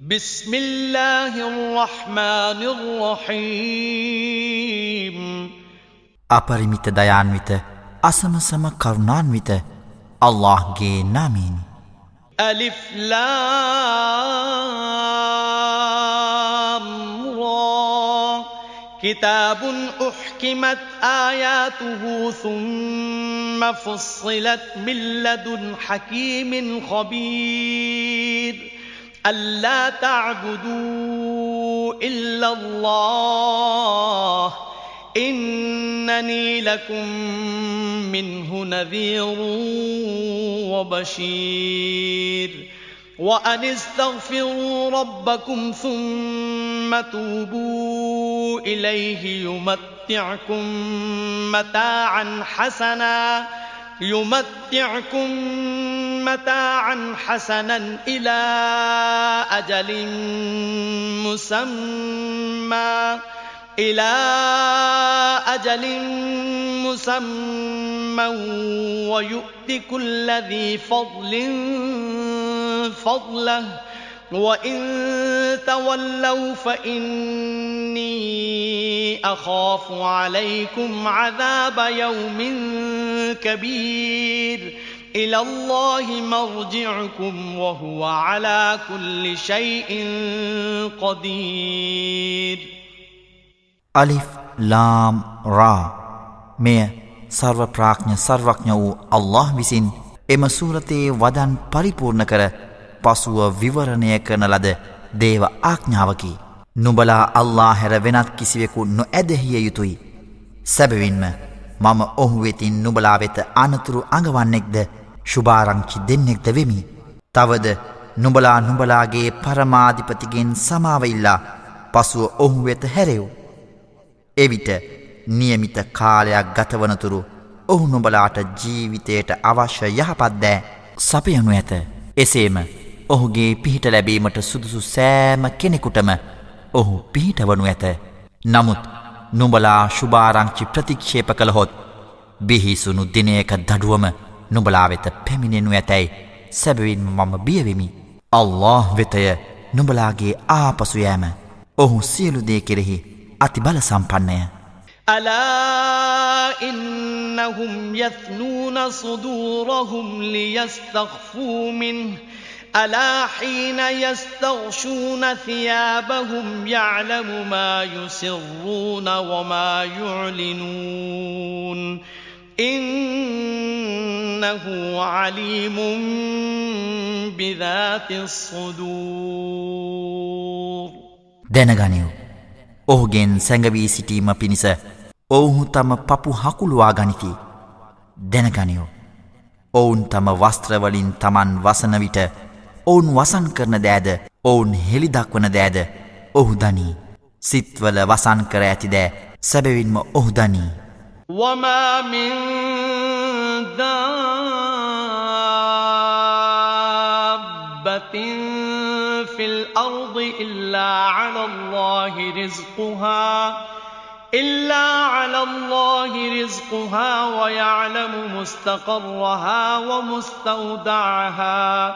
بسم الله الرحمن الرحيم අපරිමිත දයාන්විත අසමසම කරුණාන්විත අල්ලාහ්ගේ නාමයෙන් අලිෆ් ලාම් රා කිතාබුන් උහ්කිමත් آياته සුම්ම ෆුස්සිලත් من لدن හකීමින් ඛබීර් ألا تعبدوا إلا الله. إنني لكم منه نذير وبشير. وأن استغفروا ربكم ثم توبوا إليه يمتعكم متاعا حسنا. يمتعكم متاعا حسنا إلى أجل مسمى إلى أجل مسمى ويؤت كل ذي فضل فضله. وَإِن تَوَلَّوْا فَإِنِّي أَخَافُ عَلَيْكُمْ عَذَابَ يَوْمٍ كَبِيرٍ إِلَى اللَّهِ مَرْجِعُكُمْ وَهُوَ عَلَى كُلِّ شَيْءٍ قَدِيرٌ ألف لام را. මෙය سرو ප්‍රාඥ සර්වඥ الله අල්ලාහ් إما سورة ودن වදන් පරිපූර්ණ පසුව විවරණය කරන ලද දේව ආඥාවකි. නුබලා අල්ලා හැර වෙනත් කිසිවෙකු නො ඇදහිය යුතුයි. සැබවින්ම මම ඔහු වෙතින් නුබලා වෙත අනතුරු අඟවන්නෙක්ද ශුභාරංචි දෙන්නෙක්ද වෙමි. තවද නුබලා නුබලාගේ පරමාධිපතිගෙන් සමාවඉල්ලා පසුව ඔහු වෙත හැරෙව්. එවිට නියමිත කාලයක් ගතවනතුරු ඔහු නොබලාට ජීවිතයට අවශ්‍ය යහපත් දෑ සපයනු ඇත. එසේම ඔහුගේ පිහිට ලැබීමට සුදුසු සෑම කෙනෙකුටම ඔහු පිහිටවනු ඇත. නමුත් නුඹලා ශුභාරංචි ප්‍රතික්ෂේප කළහොත් බිහිසුණු දිනයක දඩුවම නුඹලා වෙත පැමිණෙනු ඇතැයි සැබවින් මම බියවෙමි. අල්له වෙතය නුඹලාගේ ආපසුයෑම ඔහු සියලුදේ කෙරෙහි අති බල සම්පන්නය. ألا إنهم يثنون صدورهم ليستخفوا منه ألا حين يستغشون ثيابهم يعلم ما يسرون وما يعلنون إنه عليم بذات الصدور දැනගනිව්. ඔහුගෙන් සැඟවී සිටීම පිණිස ඔවුහු තම පපු හකුළුවා ගනිති. දැනගනියෝ. ඔවුන් තම වස්ත්‍රවලින් තමන් වසන විට ඔවුන් වසන් කරන දෑද ඔවුන් හෙළිදක්වන දෑද ඔහු දනී සිත්වල වසන් කර ඇති දෑ සැබවින්ම ඔහු දනී وما من دابة في الأرض إلا على الله رزقها إلا على الله رزقها ويعلم مستقرها ومستودعها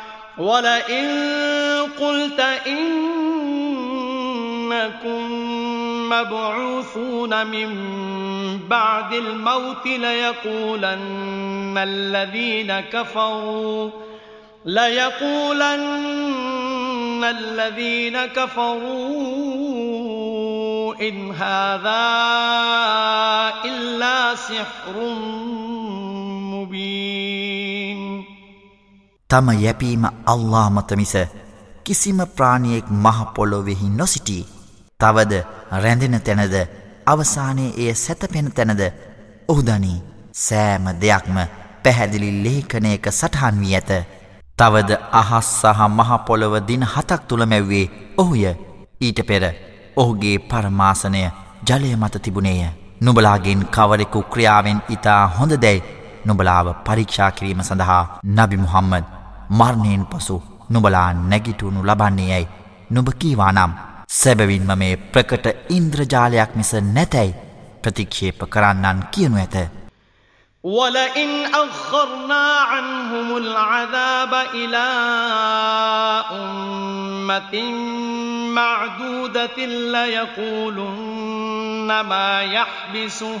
ولئن قلت إنكم مبعوثون من بعد الموت ليقولن الذين كفروا ليقولن الذين كفروا إن هذا إلا سحر مبين තම යැපීම අල්له මත මිස කිසිම ප්‍රාණියෙක් මහපොලොවෙහි නොසිටී. තවද රැඳෙන තැනද අවසානයේ එය සැතපෙන තැනද ඔහුදනී සෑම දෙයක්ම පැහැදිලි ලේඛනයක සටහන් වී ඇත. තවද අහස් සහ මහපොළොව දින හතක් තුළ මැව්වේ ඔහුය ඊට පෙර ඔහුගේ පරමාසනය ජලය මත තිබුණේය. නුබලාගෙන් කවරෙකු ක්‍රියාවෙන් ඉතා හොඳ දැයි නුබලාව පරීක්ෂා කිරීම සඳහා නබි මුහම්මද මර්ණයෙන් පසු නුබලා නැගිටුණු ලබන්නේ යැයි නුබ කීවානම් සැබවින්ම මේ ප්‍රකට ඉන්ද්‍රජාලයක් මිස නැතැයි ප්‍රතික්ෂේප කරන්නන් කියනු ඇත. ولئن أخرنا عنهم العذاب إلى أمة معدودة ليقولن ما يحبسه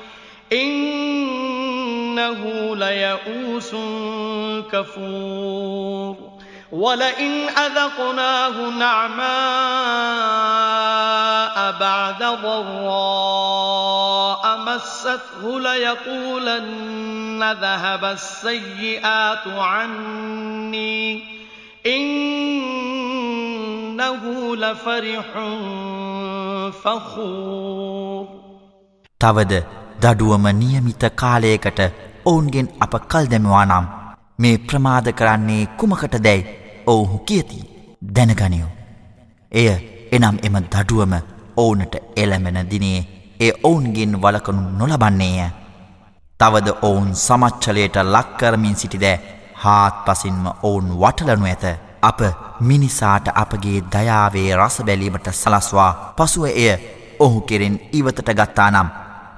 إنه ليئوس كفور ولئن أذقناه نعماء بعد ضراء مسته ليقولن ذهب السيئات عني إنه لفرح فخور තවද දඩුවම නියමිත කාලයකට ඔවුන්ගෙන් අප කල් දැමවා නම් මේ ප්‍රමාද කරන්නේ කුමකට දැයි ඔවුහු කියති දැනගනියෝ. එය එනම් එම දඩුවම ඔවුනට එළමෙන දිනේ ඒ ඔවුන්ගෙන් වලකනු නොලබන්නේය. තවද ඔවුන් සමච්චලයට ලක්කරමින් සිටිදෑ හාත් පසින්ම ඔවුන් වටලනු ඇත. අප මිනිසාට අපගේ දයාවේ රස බැලීමට සලස්වා පසුව එය ඔහු කෙරෙන් ඉවතට ගත්තා නම්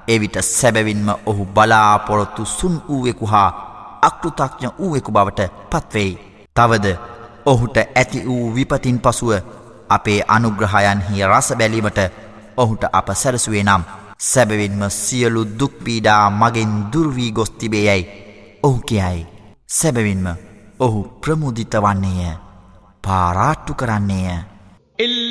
එවිට සැබැවින්ම ඔහු බලාපොරොත්තු සුන් වූවෙකු හා අක්ෘතක්ඥ වූවෙකු බවට පත්වෙයි. තවද ඔහුට ඇති වූ විපතින් පසුව අපේ අනුග්‍රහයන්හි රස බැලීමට ඔහුට අප සැරසුවේ නම් සැබවින්ම සියලු දුක්පීඩා මගෙන් දුර්වී ගොස් තිබේ යැයි ඔහු කියයි. සැබවින්ම ඔහු ප්‍රමුදිත වන්නේය පාරාට්ටු කරන්නේය.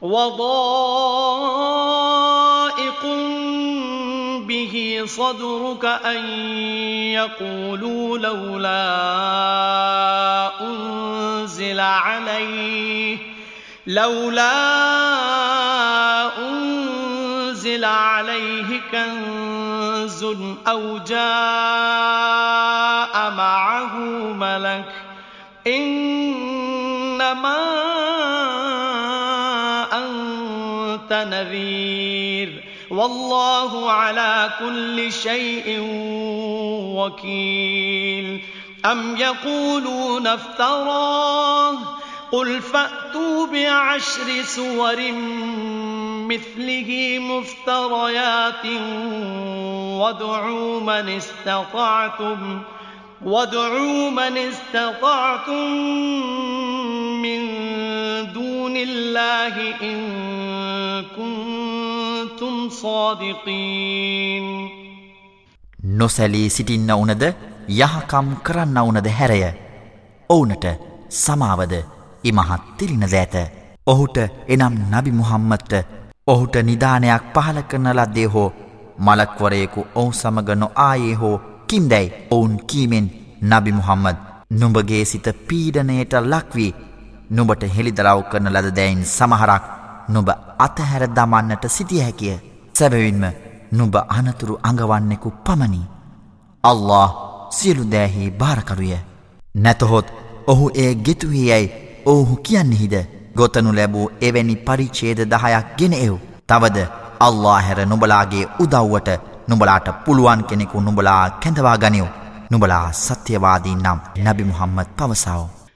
وضائق به صدرك أن يقولوا لولا أنزل عليه لولا أنزل عليه كنز أو جاء معه ملك إنما والله على كل شيء وكيل. أم يقولون افتراه؟ قل فأتوا بعشر سور مثله مفتريات وادعوا من استطعتم وادعوا من استطعتم من دون الله إن كنتم صادقين නොසැලී සිටින්න වුනද යහකම් කරන්න වුනද හැරය ඔවුනට සමාවද ඉමහත් තිරින දෑත ඔහුට එනම් නබි මුහම්මත්ත ඔහුට නිධානයක් පහල කරන ලද්දේ හෝ මලක්වරයෙකු ඔවු සමග නො ආයේ හෝ කින්දැයි ඔවුන් කීමෙන් නබි මුහම්මද නුඹගේ සිත පීඩනයට ලක්වී නුඹට හෙළිදරව් කරන ලද දැයින් සමහරක් නුබ අතහැර දමන්නට සිටිය හැකිය. සැබවින්ම නුබ අනතුරු අඟවන්නෙකු පමණි. අල්له සියලු දෑහි භාරකරුය නැතහොත් ඔහු ඒ ගෙතුහි යැයි ඔහු කියන්නෙහිද? ගොතනු ලැබූ එවැනි පරිච්චේද දහයක් ගෙන එව්. තවද අල්له හැර නුබලාගේ උදව්වට නුබලාට පුළුවන් කෙනෙකු නුබලා කැඳවා ගනිියෝ නුබලා සත්‍යවාදී නම් නැබි මුහම්මත් පවසාාව.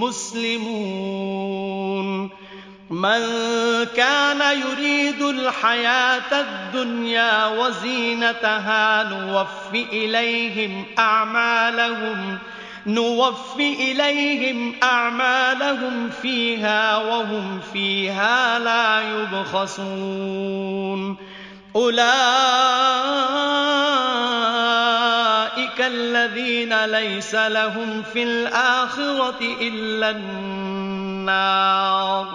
مسلمون من كان يريد الحياة الدنيا وزينتها نوف إليهم أعمالهم نوف إليهم أعمالهم فيها وهم فيها لا يبخسون. أولئك الذين ليس لهم في الآخرة إلا النار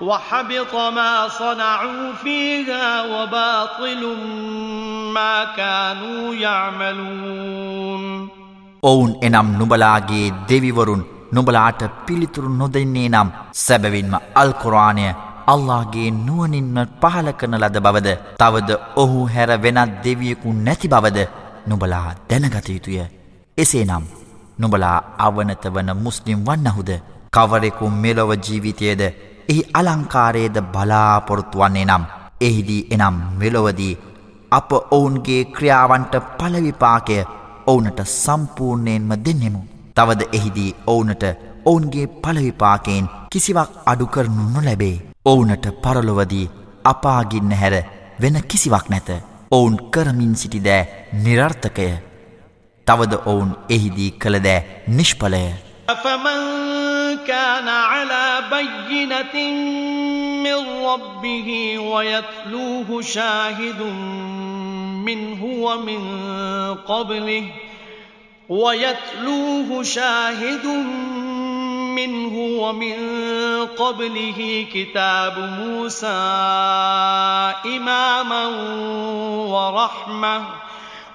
وحبط ما صنعوا فيها وباطل ما كانوا يعملون ඔවුන් එනම් නුබලාගේ දෙවිවරුන් නුබලාට පිළිතුරු නොදෙන්නේ නම් සැබවින්ම අල්කුරාණය අල්ලාගේ නුවනින්ම පහල කරන ලද බවද තවද ඔහු හැර වෙනත් දෙවියකු නැති බවද නුබලා දැනගත යුතුය එසේ නම් නුබලා අවනත වන මුස්ලිම් වන්නහුද කවරෙකු මෙලොව ජීවිතයද එහි අලංකාරයේද බලාපොරොත්තු වන්නේ නම් එහිදී එනම් මෙලොවදී අප ඔවුන්ගේ ක්‍රියාවන්ට පලවිපාකය ඔවුනට සම්පූර්ණයෙන්ම දෙන්නෙමු. තවද එහිදී ඔවුනට ඔවුන්ගේ පලවිපාකයෙන් කිසිවක් අඩුකරනු නොලැබේ. ඔවුනට පරලොවදී අපාගින්න හැර වෙන කිසිවක් නැත. ඔවුන් කරමින් සිටි දෑ නිරර්ථකය. තවද ඔවුන් එහිදී කළදෑ නිෂ්පලය. كان على بينة من ربه ويتلوه شاهد منه ومن قبله ويتلوه شاهد منه ومن قبله كتاب موسى إماما ورحمة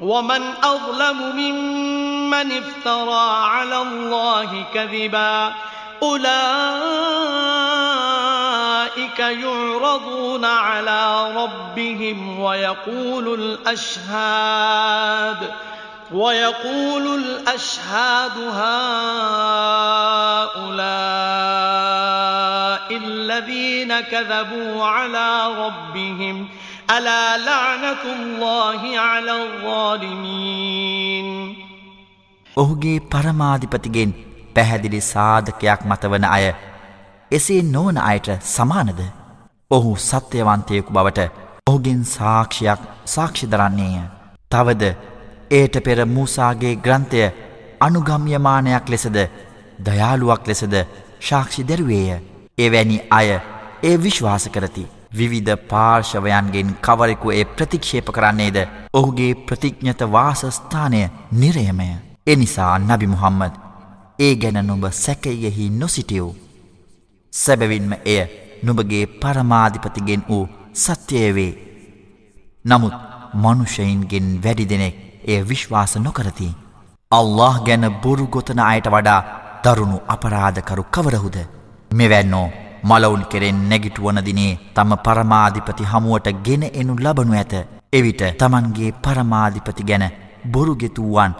ومن أظلم ممن افترى على الله كذباً أولئك يعرضون على ربهم ويقول الأشهاد ويقول الأشهاد هؤلاء الذين كذبوا على ربهم ألا لعنة الله على الظالمين ඔහුගේ පරමාධිපතිගෙන් පැහැදිලි සාධකයක් මතවන අය එසේ නොවන අයට සමානද ඔහු සත්‍යවන්තයෙකු බවට ඔහුගෙන් සාක්ෂයක් සාක්ෂිදරන්නේය තවද ඒට පෙර මූසාගේ ග්‍රන්ථය අනුගම්යමානයක් ලෙසද දයාළුවක් ලෙසද ශාක්ෂි දැරුවේය එවැනි අය ඒ විශ්වාස කරති විවිධ පාර්ශවයන්ගෙන් කවරෙකු ඒ ප්‍රතික්ෂේප කරන්නේද ඔහුගේ ප්‍රතිඥ්ඥත වාසස්ථානය නිරයමය එනිසා නබි මුහම්මද ඒ ගැන නුඹ සැකයෙහි නොසිටියව්. සැබවින්ම එය නුබගේ පරමාධිපතිගෙන් වූ සත්‍යයවේ. නමුත් මනුෂයින්ගෙන් වැඩි දෙනෙක් එය විශ්වාස නොකරති. අල්له ගැන බොරු ගොතන අයට වඩා දරුණු අපරාධකරු කවරහුද. මෙවැන්නෝ මලවුන් කෙරෙන් නැගිටුවන දිනේ තම පරමාධිපති හමුවට ගෙන එනු ලබනු ඇත. එවිට තමන්ගේ පරමාධිපති ගැන බොරුගෙතුවන්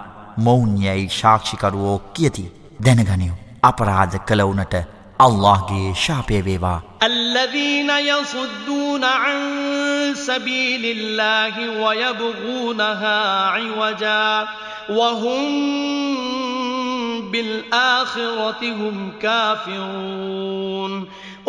මොවුන්යැයි ශාක්ෂිකරුවෝ කියති දැනගනිව. අපරාධ කළවුනට අල්لهගේ ශාපයවේවා. الذين يصدون عن سبيل الله ويبغونها عوجا وهم بالآخرة هم كافرون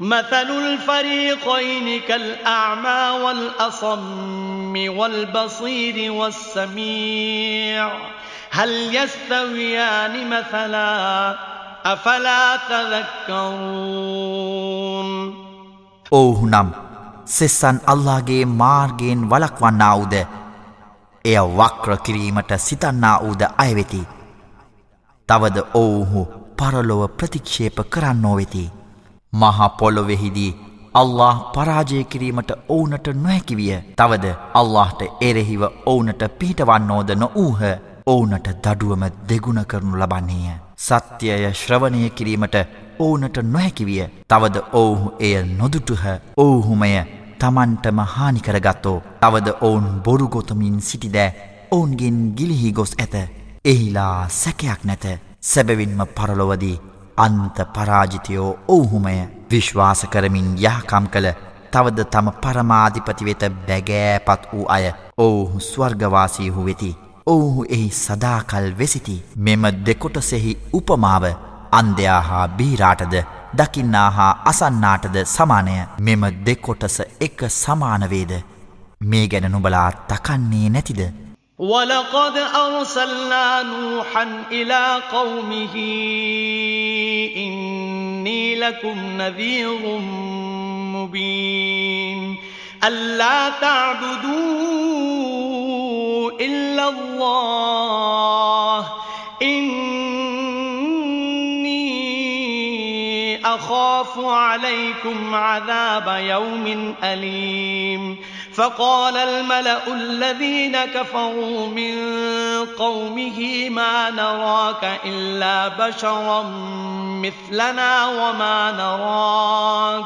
مثل الفريقين كالأعمى والأصم والبصير والسميع هل يستويان مثلا أفلا تذكرون ඔවුහු නම් සෙස්සන් අල්ලාගේ මාර්ගයෙන් වලක්වන්නා වූද එය වක්‍ර කිරීමට සිතන්නා වූද අයවෙති. තවද ඔවුහු පරලොව ප්‍රතික්ෂේප කරන්නෝ වෙති. මහපොලොවෙහිදී අල්له පරාජය කිරීමට ඕවුනට නොහැකිවිය තවද අල්لهට එරෙහිව ඕවුනට පිහිටවන්නෝද නොවූහ. ඕවුනට දඩුවම දෙගුණ කරනු ලබන්නේය. සත්‍යය ශ්‍රවණය කිරීමට ඕවුනට නොහැකිවිය තවද ඔවුහු එය නොදුටුහ. ඔවුහුමය තමන්ටම හානිකරගත්තෝ තවද ඔවුන් බොරුගොතමින් සිටිදෑ. ඔවුන්ගෙන් ගිලිහි ගොස් ඇත. එහිලා සැකයක් නැත. සැබවින්ම පරලොවදී අන්ත පරාජිතයෝ ඔවුහුමය විශ්වාස කරමින් යහකම් කළ තවද තම පරමාධිපති වෙත බැගෑපත් වූ අය ඔවුහු ස්වර්ගවාසීහු වෙති. ඔවුහු එහි සදාකල් වෙසිති මෙම දෙකොටසෙහි උපමාව අන්දයා හා බීරාටද දකින්නා හා අසන්නාටද සමානය මෙම දෙකොටස එක සමානවේද මේ ගැන නුබලා තකන්නේ නැතිද ولقد أرسلنا نوحا إلى قومه إني لكم نذير مبين. ألا تعبدوا إلا الله. إني أخاف عليكم عذاب يوم أليم. فقال الملأ الذين كفروا من قومه ما نراك إلا بشرا مثلنا وما نراك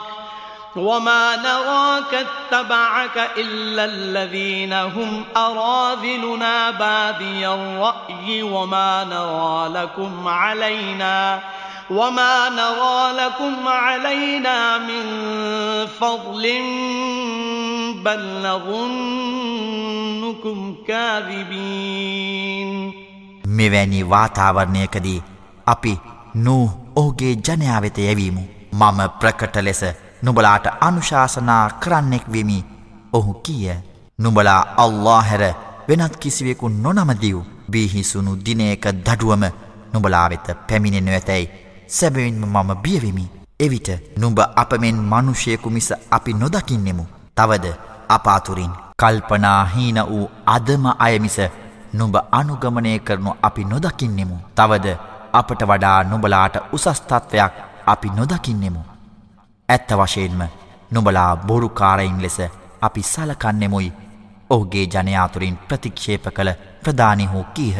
وما نراك اتبعك إلا الذين هم أراذلنا بادي الرأي وما نرى لكم علينا وما نرى لكم علينا من فضل بل نظنكم كاذبين මෙවැනි වාතාවරණයකදී අපි නූ ඔහුගේ ජනයා වෙත යැවීමු. මම ප්‍රකට ලෙස නුඹලාට අනුශාසනා කරන්නෙක් වෙමි. ඔහු කීය? නුඹලා අල්ලා හැර වෙනත් කිසිවෙකු නොනමදිව් බිහිසුණු දිනයක දඩුවම නුඹලා වෙත පැමිණෙනු ඇතැයි සැබවින්ම මම බියවෙමි එවිට නුඹ අපමෙන් මනුෂයකු මිස අපි නොදකින්නෙමු තවද අපාතුරින් කල්පනා හීන වූ අදම අයමිස නුඹ අනුගමනය කරනු අපි නොදකින්නෙමු. තවද අපට වඩා නුබලාට උසස්තත්වයක් අපි නොදකින්නෙමු. ඇත්ත වශයෙන්ම නුබලා බොරුකාරයින් ලෙස අපි සලකන්නෙමුයි ඔහුගේ ජනයාතුරින් ප්‍රතික්ෂේප කළ ප්‍රධානි හෝ කීහ.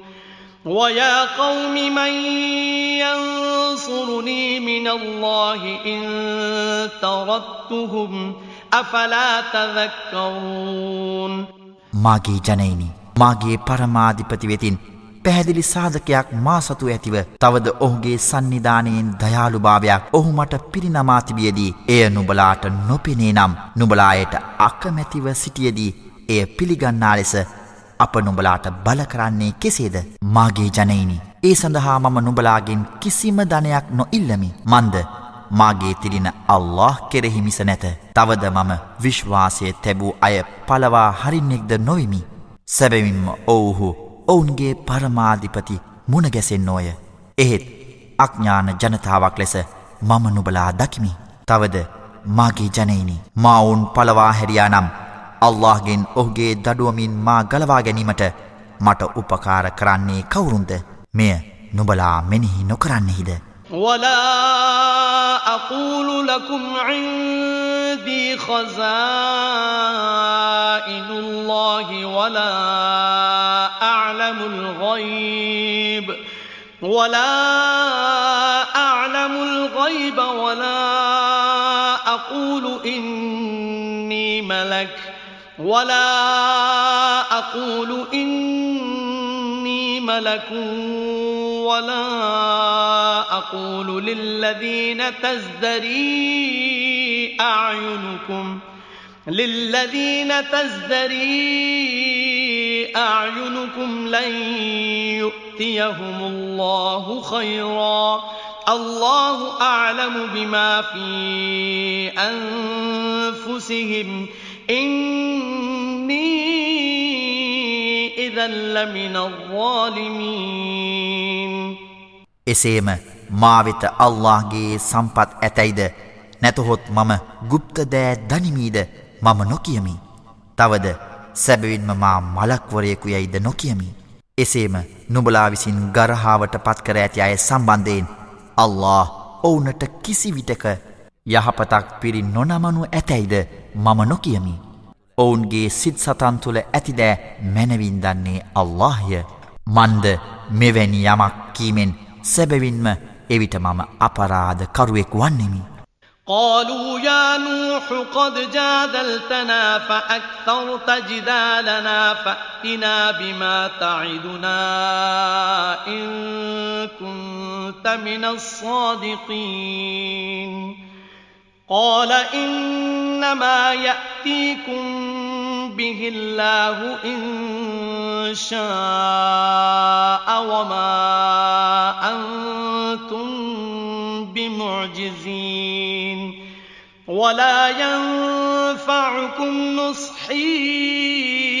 ويا قوم من ينصرني من الله إن تردتهم أفلا تذكرون මාගේ ජනයිනි මාගේ පරමාධිපති වෙතින් පැහැදිලි සාධකයක් මා සතු ඇතිව තවද ඔහුගේ සන්නිධානයෙන් දයාළුභාවයක් ඔහු මට පිරිනමා තිබියදී එය නුබලාට නොපෙනේ නම් නුබලායට අකමැතිව සිටියදී එය පිළිගන්නා ලෙස අප නුඹලාට බල කරන්නේ කෙසේද? මාගේ ජනයිනි ඒ සඳහා මම නුඹලාගෙන් කිසිම ධනයක් නොඉල්ලමි. මන්ද මාගේ තිරින අල්له කෙරෙහි මිස නැත. තවද මම විශ්වාසය තැබූ අය පලවා හරින්නෙක්ද නොවිමි. සැබවින්ම ඔවුහු ඔවුන්ගේ පරමාධිපති මුණගැසෙන්නෝය එහෙත් අඥ්ඥාන ජනතාවක් ලෙස මම නුබලා දකිමි. තවද මාගේ ජනයිනි මවුන් පලවා හැරියා නම් අල්لهගෙන් ඔහුගේ දඩුවමින් මා ගලවා ගැනීමට මට උපකාර කරන්නේ කවුරුන්ද? මෙය නොබලා මෙනෙහි නොකරන්නෙහිද ولا أقول لكم عندي خزائن الله ولا أعلم الغيب ولا أعلم الغيب ولا أقول إني ملك ولا أقول إني ملك ولا أقول للذين تزدري أعينكم للذين تزدري أعينكم لن يؤتيهم الله خيرا الله أعلم بما في أنفسهم ඉන්නී ඉදල්ලමින වාලිමීන් එසේම මාවිත අල්لهගේ සම්පත් ඇතැයිද? නැතහොත් මම ගුප්ත දෑ දනිමීද? මම නොකියමි. තවද සැබවින්ම මා මලක්වරයෙකු යයිද නොකියමි. එසේම නුබලා විසින් ගරහාාවට පත්කර ඇති අය සම්බන්ධයෙන් අල්له ඔවුනට කිසිවිටක යහපතක් පිරි නොනමනු ඇතැයිද? මම නොකියමි. ඔවුන්ගේ සිත් සතන් තුළ ඇතිදෑ මැනවින් දන්නේ අල්لهය මන්ද මෙවැනි යමක් කීමෙන් සැබවින්ම එවිට මම අපරාධ කරුවෙක් වන්නෙමි. قالوا يا نوح قد جادلتنا فأكثرت جدالنا فأتنا بما تعدنا إن كنت من الصادقين قال إنما يأتيكم به الله إن شاء وما أنتم بمعجزين ولا ينفعكم نصحي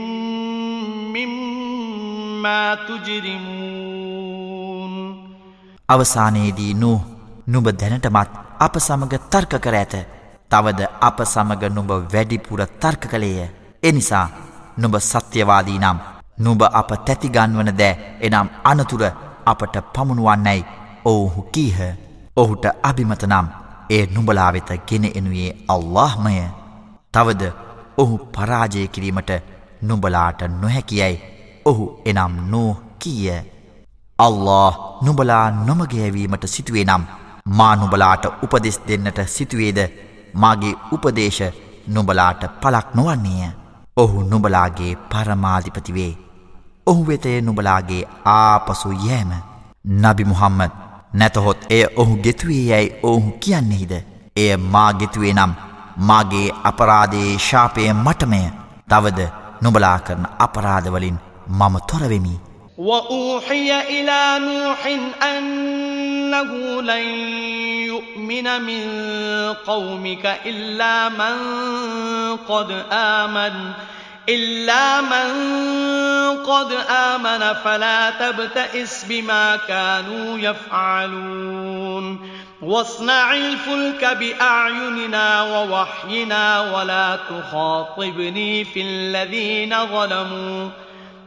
مما تجرمون අවසානයේදී නූ නුඹ දැනටමත් අප සමග තර්ක කර ඇත. තවද අප සමග නුඹ වැඩිපුර තර්ක කළේය. එනිසා නුඹ සත්‍යවාදී නම් නුඹ අප තැතිගන්වන දෑ එනම් අනතුර අපට පමුණුවන්නැයි ඔවුහු කීහ. ඔහුට අභිමත නම් ඒ නුඹලා වෙත ගෙන එනුයේ අල්لهමය. තවද ඔහු පරාජය කිරීමට නුඹලාට නොහැකියයි ඔහු එනම් නෝ කීය. අල්له නුඹලා නොමගෑවීමට සිතුවේ නම් මා නුබලාට උපදෙස් දෙන්නට සිතුවේද මාගේ උපදේශ නුබලාට පලක් නොවන්නේය. ඔහු නුබලාගේ පරමාධිපතිවේ ඔහු වෙතය නුබලාගේ ආපසු යෑම. නබි මුහම්මද නැතහොත් එය ඔහු ගෙතුවේ යැයි ඔහු කියන්නෙහිද. එය මා ගෙතුවේ නම් මාගේ අපරාදයේ ශාපය මටමය. තවද නොබලා කරන අපරාධවලින් මම තොරවෙමි. وأوحي إلى نوح أنه لن يؤمن من قومك إلا من قد آمن إلا من قد آمن فلا تبتئس بما كانوا يفعلون واصنع الفلك بأعيننا ووحينا ولا تخاطبني في الذين ظلموا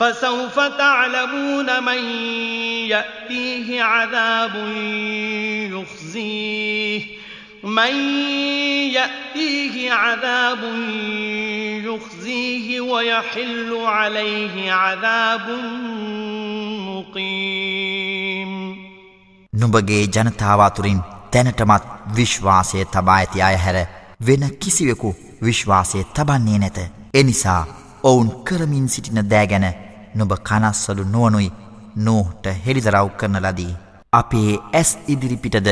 فسوف تعلمون من يأتيه عذاب يخزيه من يأتيه عذاب يخزيه ويحل عليه عذاب مقيم නුඹගේ ජනතාව අතුරින් දැනටමත් විශ්වාසය තබා ඇති අය හැර වෙන කිසිවෙකු විශ්වාසය තබන්නේ නැත. එනිසා ඔවුන් කරමින් සිටින දෑගැන නුඹ කනස්සලු නුවනුයි නෝහට හෙළිදරව් කරන ලදී. අපේ ඇස් ඉදිරිපිටද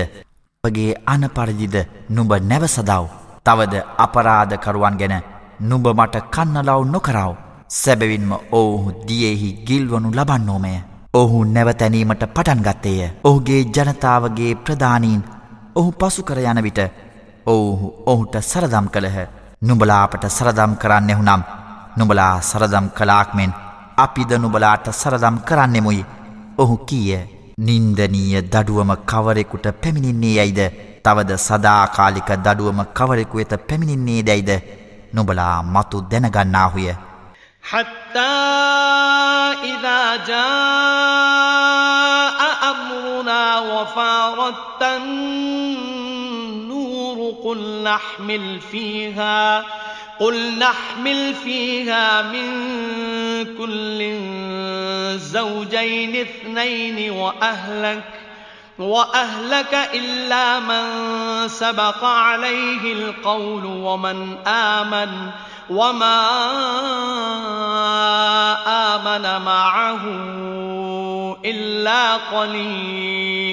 ඔබගේ අනපරදිද නුඹ නැවසදව්. තවද අපරාධකරුවන් ගැන නුඹ මට කන්නලව් නොකරව. සැබවින්ම ඔවුහු දියෙහි ගිල්වනු ලබන්නෝමය. ඔහු නැවතැනීමට පටන්ගත්තේය. ඔහුගේ ජනතාවගේ ප්‍රධානීන් ඔහු පසුකර යන විට ඔවුහු ඔහුට සරදම් කළහ. නුඹලාපට සරදම් කරන්නෙහුනම් නුඹලා සරදම් කලාක්මෙන් අපිද නුබලාට සරදම් කරන්නෙමුයි. ඔහු කීය නින්දනීය දඩුවම කවරෙකුට පැමිණින්නේ යයිද තවද සදාකාලික දඩුවම කවරෙකු වෙත පැමිණින්නේ දැයිද නොබලා මතු දැනගන්නාහුය حتى إذا جاء أمرنا وفارت النور قل نحمل فيها قل نحمل فيها من كل زوجين اثنين وأهلك وأهلك إلا من سبق عليه القول ومن آمن وما آمن معه إلا قليل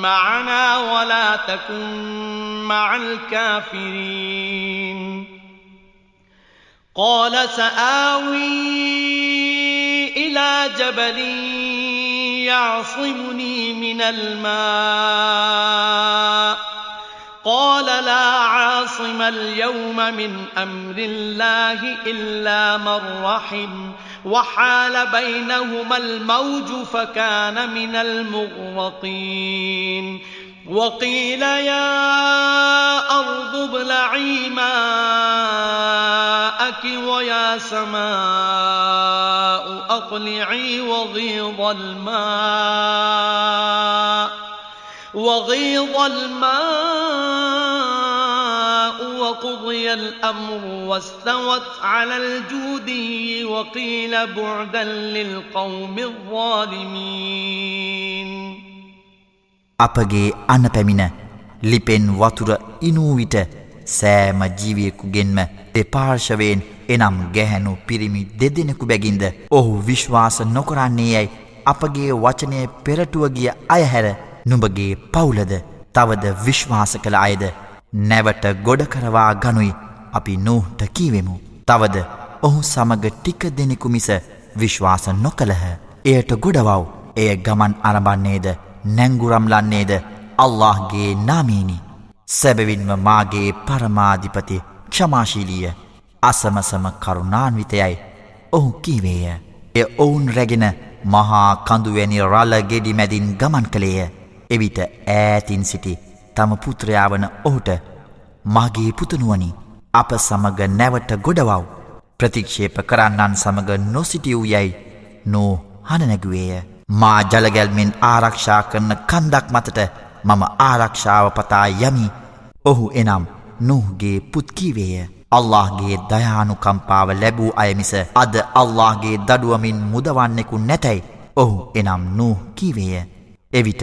معنا ولا تكن مع الكافرين. قال سآوي إلى جبل يعصمني من الماء. قال لا عاصم اليوم من أمر الله إلا من رحم. وحال بينهما الموج فكان من المغرقين. وقيل يا أرض ابلعي ماءك ويا سماء أقلعي وغيض الماء وغيض الماء وقضي الأمر واستوت على الجودي وقيل بعدا للقوم الظالمين අපගේ අන්න පැමිණ ලිපෙන් වතුර ඉනූ විට සෑම ජීවියෙකුගෙන්ම දෙපාර්ශවයෙන් එනම් ගැහැනු පිරිමි දෙදෙනෙකු බැගින්ද ඔහු විශ්වාස නොකරන්නේ යැයි අපගේ වචනය පෙරටුවගිය අයහැර නුඹගේ පවුලද තවද විශ්වාස කළ අයද නැවට ගොඩකරවා ගනුයි අපි නූහට කීවෙමු. තවද ඔහු සමග ටික දෙනෙකු මිස විශ්වාස නොකළහ. එයට ගොඩවව් එය ගමන් අරබන්නේද නැංගුරම්ලන්නේද අල්لهගේ නාමීනි. සැබවින්ම මාගේ පරමාධිපති ක්ෂමාශීලිය අසමසම කරුණාන්විතයයි ඔහු කීවේය. එය ඔවුන් රැගෙන මහා කඳුවැනි රල්ල ගෙඩි මැදින් ගමන් කළේය. එවිට ඈතින් සිටි තම පුත්‍රයා වන ඔහුට මගේ පුතනුවනි අප සමග නැවට ගොඩවව්. ප්‍රතික්ෂේප කරන්නන් සමඟ නොසිටියූ යැයි නෝ හනනැගුවේය මා ජලගැල්මෙන් ආරක්ෂා කරන කන්දක් මතට මම ආරක්ෂාව පතා යමි. ඔහු එනම් නොහුගේ පුත්කිවේය අල්لهගේ දයානුකම්පාව ලැබූ අයමිස අද අල්لهගේ දඩුවමින් මුදවන්නෙකු නැතැයි ඔහු එනම් නූ කිවේය. එවිට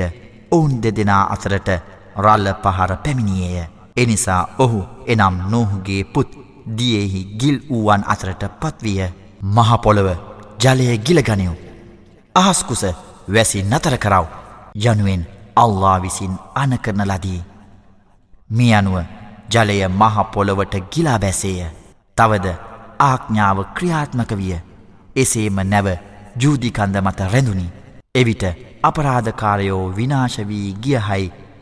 ඔවුන් දෙදෙනා අතරට රල්ල පහර පැමිණියේය. එනිසා ඔහු එනම් නෝහුගේ පුත් දියෙහි ගිල් වූවන් අතරට පත්විය මහපොළව ජලය ගිලගනයු. අහස්කුස වැසි නතර කරව යනුවෙන් අල්ලා විසින් අනකරන ලදී. මේ අනුව ජලය මහපොළොවට ගිලා බැසේය. තවද ආඥාව ක්‍රියාත්මක විය. එසේම නැව ජූදිකන්ද මත රැඳුනි. එවිට අපරාධකාරයෝ විනාශ වී ගියහයි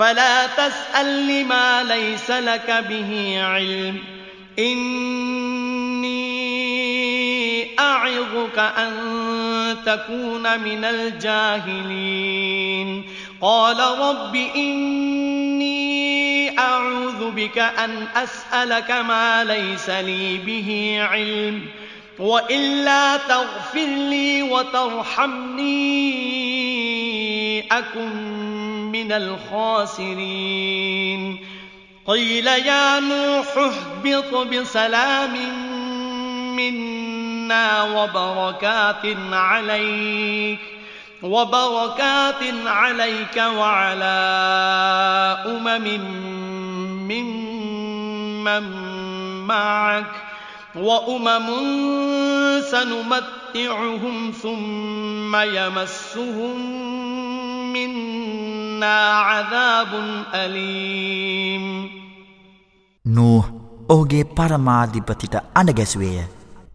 فلا تسأل لما ليس لك به علم. أعظك أن تكون من الجاهلين. قال رب إني أعوذ بك أن أسألك ما ليس لي به علم. وإلا تغفر لي وترحمني أكن من الخاسرين. قيل يا نوح اهبط بسلام منا وبركات عليك وبركات عليك وعلى أمم ممن معك. وأمم سنمتعهم ثم يمسهم منا عذاب أليم නූ ඔහුගේ පරමාධිපතිට අඩගැස්වේය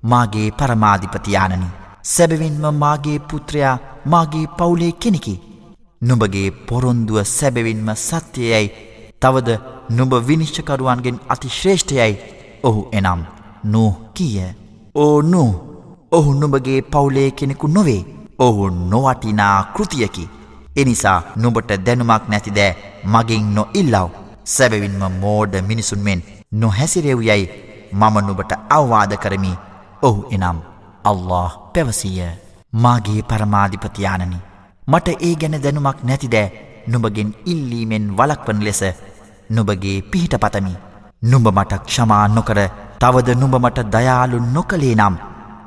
මාගේ පරමාධිපතියානනි. සැබවින්ම මාගේ පුත්‍රයා මාගේ පවුලේ කෙනෙකි. නුඹගේ පොරොන්දුව සැබවින්ම සත්‍යයයි තවද නුඹ විනිශ්චකරුවන්ගෙන් අති ශ්‍රේෂ්ඨයයි ඔහු එනම් නූ කියය. ඕ නූ ඔහු නුඹගේ පවුලේ කෙනෙකු නොවේ. ඔහු නොවටිනා කෘතියකි. එනිසා නුඹට දැනුමක් නැතිදෑ මගින් නො ඉල්ලව්. සැබවින්ම මෝඩ මිනිසුන්මෙන් නොහැසිරෙව් යැයි මම නුබට අවවාද කරමි ඔහු එනම් අල්له පැවසීය මාගේ පරමාධිපතියානනි මට ඒ ගැන දැනුමක් නැතිදෑ නුබගෙන් ඉල්ලීමෙන් වලක්වන ලෙස නුබගේ පිහිට පතමි නුඹ මට ක්ෂමා නොකර තවද නුඹ මට දයාලු නොකළේ නම්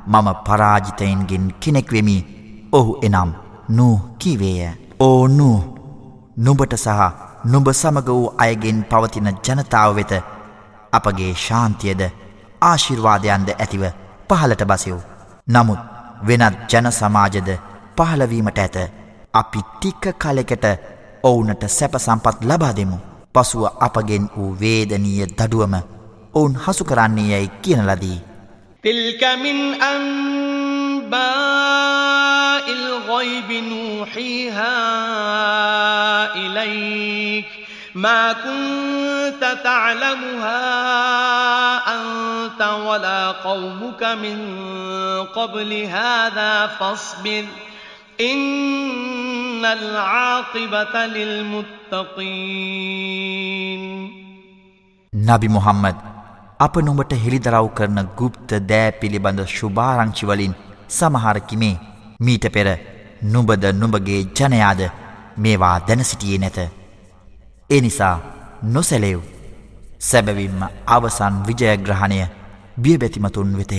මම පරාජිතයින්ගෙන් කෙනෙක්වෙමි ඔහු එනම් නූ කීවේය ඕ නූ නුඹට සහ නුඹ සමග වූ අයගෙන් පවතින ජනතාව වෙත අපගේ ශාන්තියද ආශිර්වාදයන්ද ඇතිව පහලට බසයව්. නමුත් වෙනත් ජන සමාජද පහලවීමට ඇත අපි ටික්ක කලෙකට ඔවුනට සැප සම්පත් ලබා දෙමු. පසුව අපගෙන් වූ වේදනීය දඩුවම ඔවුන් හසු කරන්නේ යැයි කියන ලදී. තිල්කමින් අම්බා الغيب نوحيها إليك ما كنت تعلمها أنت ولا قومك من قبل هذا فاصبر إن العاقبة للمتقين නබි මුහම්මද් අප නුඹට හෙළිදරව් කරන ගුප්ත දෑ පිළිබඳ ශුභාරංචිවලින් සමහරකිමේ මීට පෙර නුඹද නුඹගේ ජනයාද මේවා දැන සිටියේ නැත. ඒ නිසා නොසැලෙව් සැබවින්ම අවසන් විජයග්‍රහණය බියබැතිමතුන් වෙතය.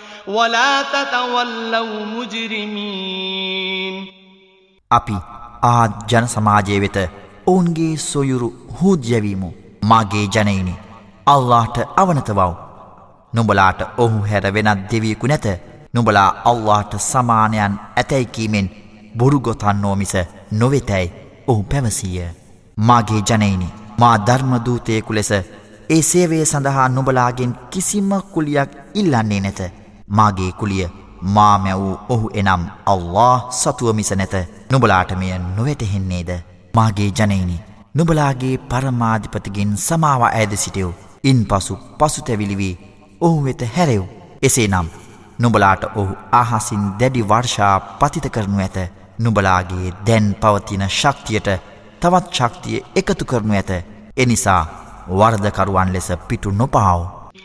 ولا تتولوا مجرمين අපි ආත් ජන සමාජය වෙත ඔවුන්ගේ සොයුරු හූද්‍යවීමු මාගේ ජනයිනි අල්ලාට අවනතවව් නුඹලාට ඔහු හැර වෙනත් දෙවියකු නැත නුඹලා අල්ලාට සමානයන් ඇතැයිකීමෙන් බොරුගොතන්නෝ මිස නොවෙතැයි ඔහු පැවසීය මාගේ ජනයිනි මා ධර්මදූතයකු ලෙස ඒ සේවය සඳහා නුබලාගෙන් කිසිම කුලියක් ඉල්ලන්නේ නැත මාගේ කුලිය මාමැවූ ඔහු එනම් අල්له සතුව මිස නැත. නුබලාට මෙය නොවැටහෙන්නේද? මාගේ ජනයිනි නුබලාගේ පරමාධිපතිගෙන් සමාව ඇද සිටයව් ඉන් පසු පසුතැවිලිවී ඔහු වෙත හැරෙව්. එසේ නම් නුබලාට ඔහු අහසින් දැඩි වර්ෂා පතිත කරනු ඇත. නුබලාගේ දැන් පවතින ශක්තියට තවත් ශක්තිය එකතු කරනු ඇත. එනිසා වර්ධකරුවන් ලෙස පිටු නොපාව.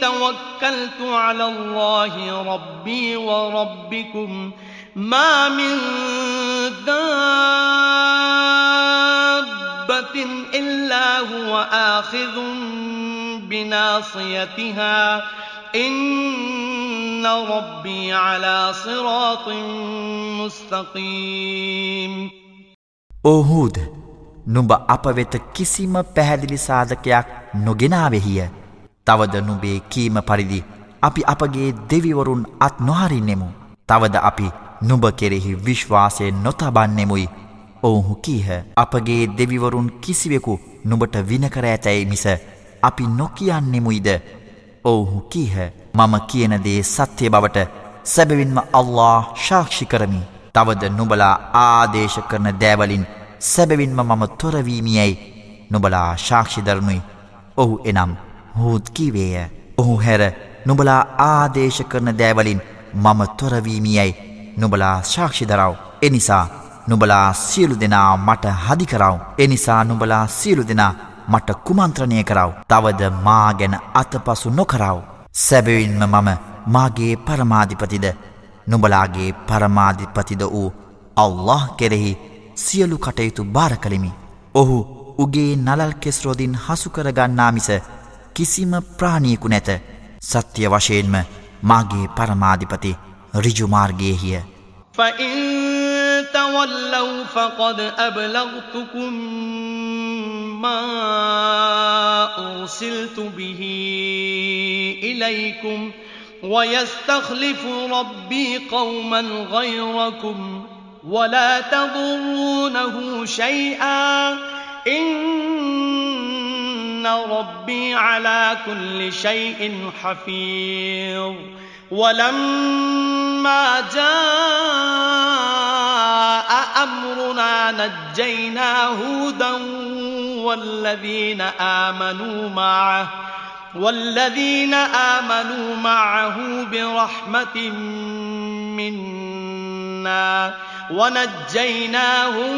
توكلت على الله ربي وربكم ما من دابة إلا هو آخذ بناصيتها إن ربي على صراط مستقيم أوهود නුඹ අප වෙත කිසිම පැහැදිලි සාධකයක් නොගෙනාවෙහිය. තවද නුබේ කීම පරිදි අපි අපගේ දෙවිවරුන් අත් නොහරින්නෙමු. තවද අපි නුඹ කෙරෙහි විශ්වාසය නොතබන්නෙමුයි. ඔවුහු කීහ අපගේ දෙවිවරුන් කිසිවෙකු නුඹට විනකර ඇතැයි මිස අපි නොකියන්නෙමුයිද. ඔවුහු කීහ මම කියනදේ සත්‍යය බවට සැබවින්ම අල්له ශාක්ෂි කරමි. තවද නුබලා ආදේශ කරන දෑවලින් සැබවින්ම මම තොරවීමියයි නොබලා ශාක්ෂිදරනුයි ඔහු එනම් හූත්කිවේය ඔහු හැර නුබලා ආදේශ කරන දෑවලින් මම තොරවීමියයි නුබලා ශාක්ෂිදරව එනිසා නුබලා සියලු දෙනා මට හදිකරව එනිසා නුබලා සියලු දෙනා මට කුමන්ත්‍රණය කරව. තවද මා ගැන අතපසු නොකරව. සැබවින්ම මම මාගේ පරමාධිපතිද? නුබලාගේ පරමාධිපතිද වූ අල්له කෙරෙහි සියලු කටයුතු භාර කළෙමි. ඔහු උගේ නලල් කෙස්රෝදින් හසුකරගන්නා මිස කිසිම ප්‍රාණියකු නැත සත්‍ය වශයෙන්ම මාගේ පරමාධිපති රිජුමාර්ගයහිය. فَإِن تَوَلَّوْا فَقَدْ أَبْلَغْتُكُم مَّا أُرْسِلْتُ بِهِ إِلَيْكُمْ وَيَسْتَخْلِفُ رَبِّي قَوْمًا غَيْرَكُمْ ولا تضرونه شيئا إن ربي على كل شيء حفيظ ولما جاء أمرنا نجينا هودا والذين آمنوا معه والذين آمنوا معه برحمة منا ونجيناهم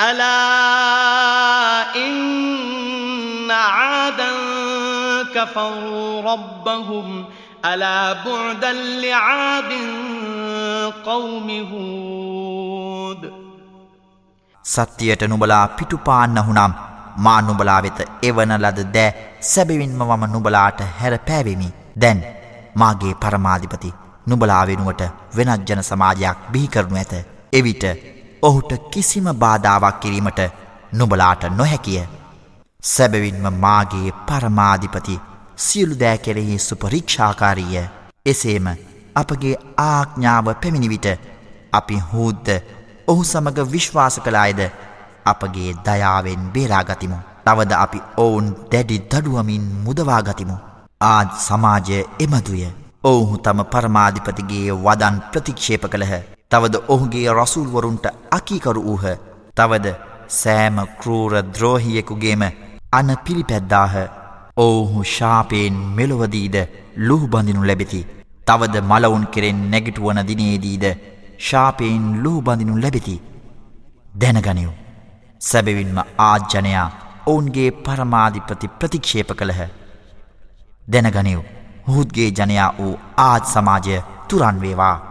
ألا إن عادا كفروا ربهم ألا بعدا لعاد قوم هود සත්‍යයට නුබලා පිටුපාන්නහුනම් මා නුබලා වෙත එවන ලද දෑ සැබවින්ම මම නුබලාට හැර පෑවෙමි දැන් මාගේ පරමාධිපති නුබලා වෙනුවට වෙනත් ජන සමාජයක් බිහිකරනු ඇත එවිට ඔහුට කිසිම බාධාවක් කිරීමට නුබලාට නොහැකිය. සැබවින්ම මාගේ පරමාධිපති සියලු දෑ කෙරෙහි සුපරීක්ෂාකාරීය. එසේම අපගේ ආඥාව පැමිණිවිට අපි හූද්ද ඔහු සමඟ විශ්වාස කලායද අපගේ දයාවෙන් බේරාගතිමු. තවද අපි ඔවුන් දැඩි දඩුවමින් මුදවාගතිමු. ආජ් සමාජය එමදුය. ඔවුහු තම පරමාධිපතිගේ වදන් ප්‍රතික්ෂේප කළහ. තවද ඔහුගේ රසුල්වරුන්ට අකීකරු වූහ. තවද සෑම කරූර ද්‍රෝහියෙකුගේම අන පිළිපැද්දාහ. ඔවුහු ශාපයෙන් මෙලොවදීද ලුහුබඳිනු ලැබෙති. තවද මලවුන් කෙරෙන් නැගිටුවන දිනේදීද ශාපයෙන් ලුහුබඳිනු ලැබෙති. දැනගනිව් සැබවින්ම ආජ්ජනයා ඔවුන්ගේ පරමාධිපති ප්‍රතික්ෂේප කළහ. දැනගනිව් හුද්ගේ ජනයා වූ ආජ් සමාජය තුරන් වේවා.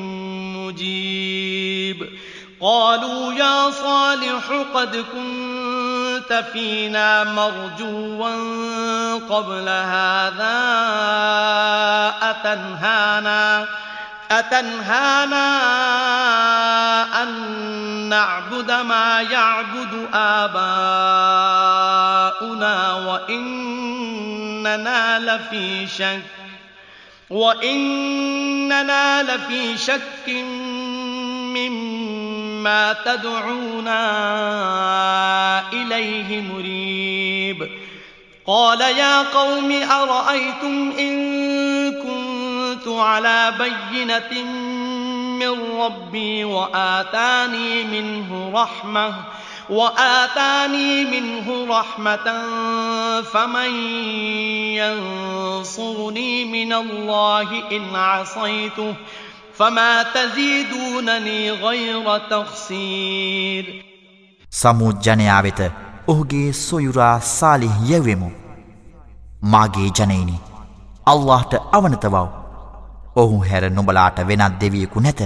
قالوا يا صالح قد كنت فينا مرجوا قبل هذا أتنهانا أتنهانا أن نعبد ما يعبد آباؤنا وإننا لفي شك وإننا لفي شك مما تدعونا إليه مريب. قال يا قوم أرأيتم إن كنت على بينة من ربي وآتاني منه رحمة وآتاني منه رحمة فمن ينصرني من الله إن عصيته؟ فما تزيدونني غير تخسير සමුත් ජනයා වෙත ඔහුගේ සොයුරා සාලිහ් යැවෙමු. මාගේ ජනයිනි අල්لهට අවනතවව්. ඔහු හැර නුඹලාට වෙනත් දෙවියෙකු නැත.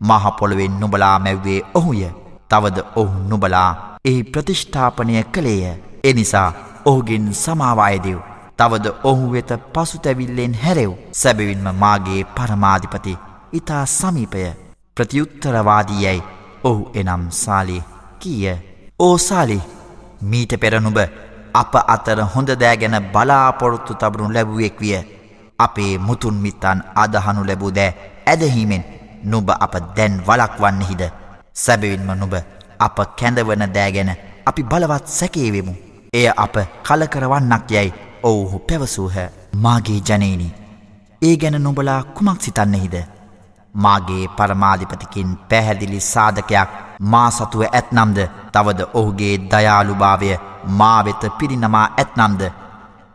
මහපොළොවෙන් නුඹලා මැව්වේ ඔහුය. තවද ඔහු නුඹලා එහි ප්‍රතිෂ්ඨාපනය කළේය. එනිසා ඔහුගෙන් සමාවායදෙව්. තවද ඔහු වෙත පසුතැවිල්ලෙන් හැරෙව්. සැබවින්ම මාගේ පරමාධිපති ඉතා සමීපය. ප්‍රතියුත්තරවාදීයැයි ඔහු එනම් සාලි කීය. ඕසාලි මීට පෙරනුබ අප අතර හොඳ දෑ ගැන බලාපොරොත්තු තබනු ලැබුවෙක් විය. අපේ මුතුන් මිත්තන් අදහනු ලැබූ දෑ ඇදහීමෙන් නුබ අප දැන් වලක්වන්නෙහිද සැබවින්ම නුබ අප කැඳවන දෑගැන අපි බලවත් සැකේවෙමු. එය අප කලකරවන්නක් යැයි ඔවුහු පැවසූහ මාගේ ජනීනි. ඒ ගැන නොබලා කුමක් සිතන්නෙහිද. මාගේ පරමාධිපතිකින් පැහැදිලි සාධකයක් මා සතුව ඇත්නම්ද තවද ඔහුගේ දයාළුභාවය මා වෙත පිරිනමා ඇත්නම්ද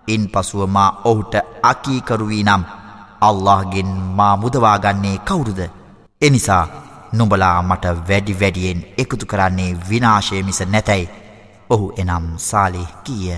ඉන් පසුව මා ඔහුට අකීකරුවී නම් අල්لهගෙන් මා මුදවාගන්නේ කවුරුද එනිසා නුඹලා මට වැඩි වැඩියෙන් එකතු කරන්නේ විනාශය මිස නැතැයි ඔහු එනම් සාලෙ කීය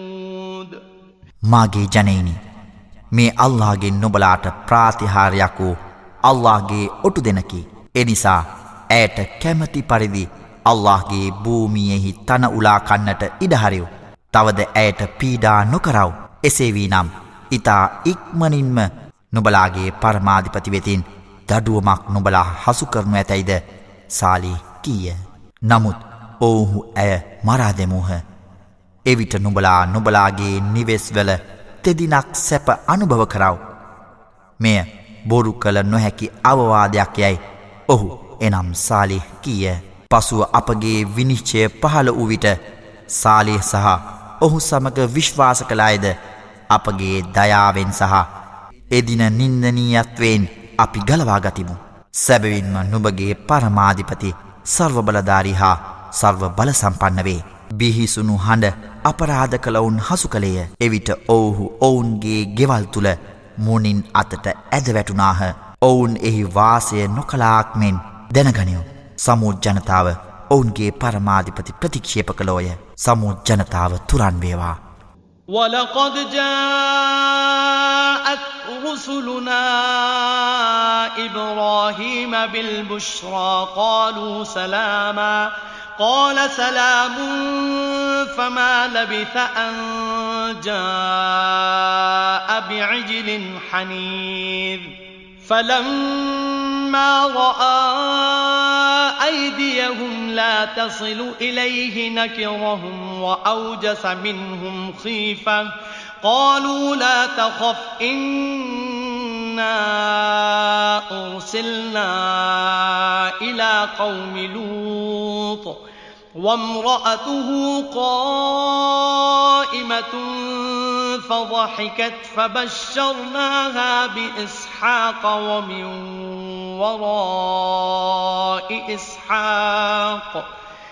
මාගේ ජනයිනි මේ අල්ලාගේ නොබලාට ප්‍රාතිහාරයක් වූ අල්ලාගේ ඔටු දෙනකි එනිසා ඇයට කැමති පරිදි අල්لهගේ භූමියෙහි තන උලා කන්නට ඉඩහරිව්. තවද ඇයට පීඩා නොකරව. එසේ වී නම් ඉතා ඉක්මනින්ම නොබලාගේ පරමාධිපති වෙතින් දඩුවමක් නොබලා හසු කරනු ඇතැයිද සාලි කීය. නමුත් ඔවුහු ඇය මරා දෙමූහ. එවිට නුබලා නොබලාගේ නිවෙස්වල තෙදිනක් සැප අනුභව කරව. මෙය බොරු කළ නොහැකි අවවාදයක් යැයි ඔහු එනම් සාලිහ කීය. පසුව අපගේ විනිශ්චය පහළ වූ විට සාලිය සහ ඔහු සමග විශ්වාස කළායද අපගේ දයාවෙන් සහ එදින නින්දනීයත්වයෙන් අපි ගලවාගතිමු. සැබවින්ම නුබගේ පරමාධිපති සර්වබලධාරි හා සර්ව බලසම්පන්න වේ. බිහිසුණු හඬ අපරාධ කළවුන් හසු කළේය. එවිට ඔවුහු ඔවුන්ගේ ගෙවල් තුළ මුනින් අතට ඇද වැටුනාහ. ඔවුන් එහි වාසය නොකලාක් මෙන් දැනගනියෝ. සමුූ ජනතාව ඔවුන්ගේ පරමාධිපති ප්‍රතික්ෂේප කළෝය සමුූ ජනතාව තුරන් වේවා. ولقد جاءت رسلنا إبراهيم بالبشرى قالوا سلاما قال سلام فما لبث أن جاء بعجل حنيذ. فلما رأى أيديهم لا تصل إليه نكرهم وأوجس منهم خيفة. قالوا لا تخف إنا أرسلنا إلى قوم لوط وامرأته قائمة فضحكت فبشرناها بإسحاق ومن وراء إسحاق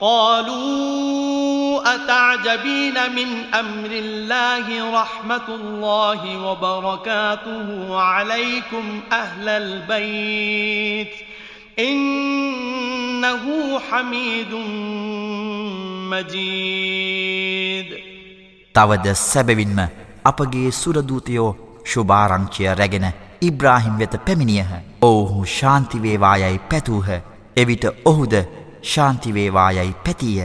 قالوا أتعجبين من أمر الله رحمة الله وبركاته عليكم أهل البيت إنه حميد مجيد තවද සැබවින්ම අපගේ සුරදූතයෝ ශුභාරංචිය රැගෙන ඉබ්‍රාහිම් වෙත පැමිණියහ. ඔවුහු ශාන්තිවේවායයි පැතූහ. එවිට ඔහුද ශාන්තිවේවායයි පැතිය.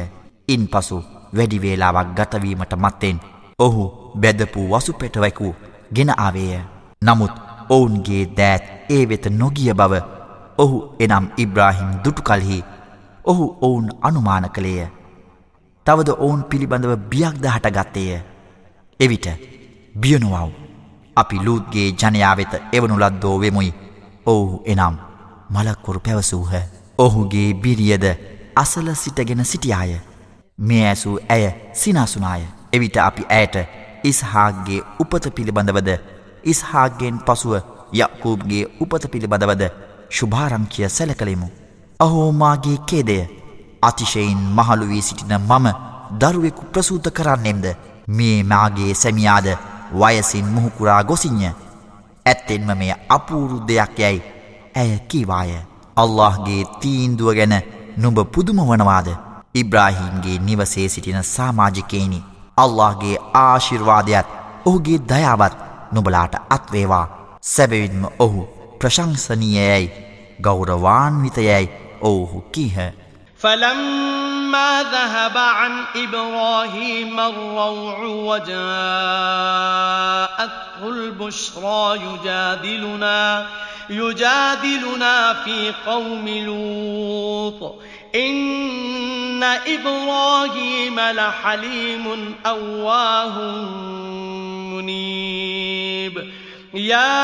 ඉන් පසු වැඩිවේලාවක් ගතවීමට මත්තෙන් ඔහු බැදපු වසුපෙටවැකු ගෙන ආවේය. නමුත් ඔවුන්ගේ දෑත් ඒ වෙත නොගිය බව ඔහු එනම් ඉබ්‍රාහිම් දුටු කල්හි ඔහු ඔවුන් අනුමාන කළේය. තවද ඔවුන් පිළිබඳව බියක්ද හටගත්තේය. එවිට බියනුවව් අපි ලූත්ගේ ජනයාවෙත එවනු ලද්දෝ වෙමුයි ඔවුහු එනම් මලක්කුරු පැවසූහ ඔහුගේ බිරියද අසල සිටගෙන සිටියාය. මේ ඇසූ ඇය සිනාසුනාය. එවිට අපි ඇයට ඉස්හාගේ උපත පිළිබඳවද ඉස්හාගෙන් පසුව යක්කූබ්ගේ උපත පිළිබඳවද ශුභාරංකිය සැල කළෙමු අහෝමාගේ කේදය අතිශයින් මහළු වී සිටින මම දරුවෙකු ප්‍රසූත කරන්නෙම්ද? මේ මාගේ සැමියාද වයසින් මුහුකුරා ගොසින්ය. ඇත්තෙන්ම මෙය අපූරු දෙයක් යැයි ඇය කීවාය. අල්لهගේ තීන්දුව ගැන නුඹ පුදුම වනවාද ඉබ්‍රාහීම්ගේ නිවසේ සිටින සාමාජිකයනි අල්لهගේ ආශිර්වාදයත් ඔහුගේ දයාවත් නුබලාට අත්වේවා සැබවින්ම ඔහු ප්‍රශංසනීයයයි ගෞරවාන්විතයයි ඔවුහු කීහ. فلما ذهب عن إبراهيم الروع وجاءته البشرى يجادلنا يجادلنا في قوم لوط. إن إبراهيم لحليم أواه منيب. يا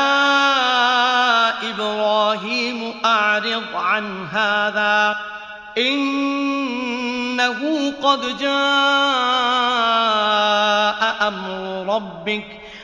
إبراهيم أعرض عن هذا. إنه قد جاء أمر ربك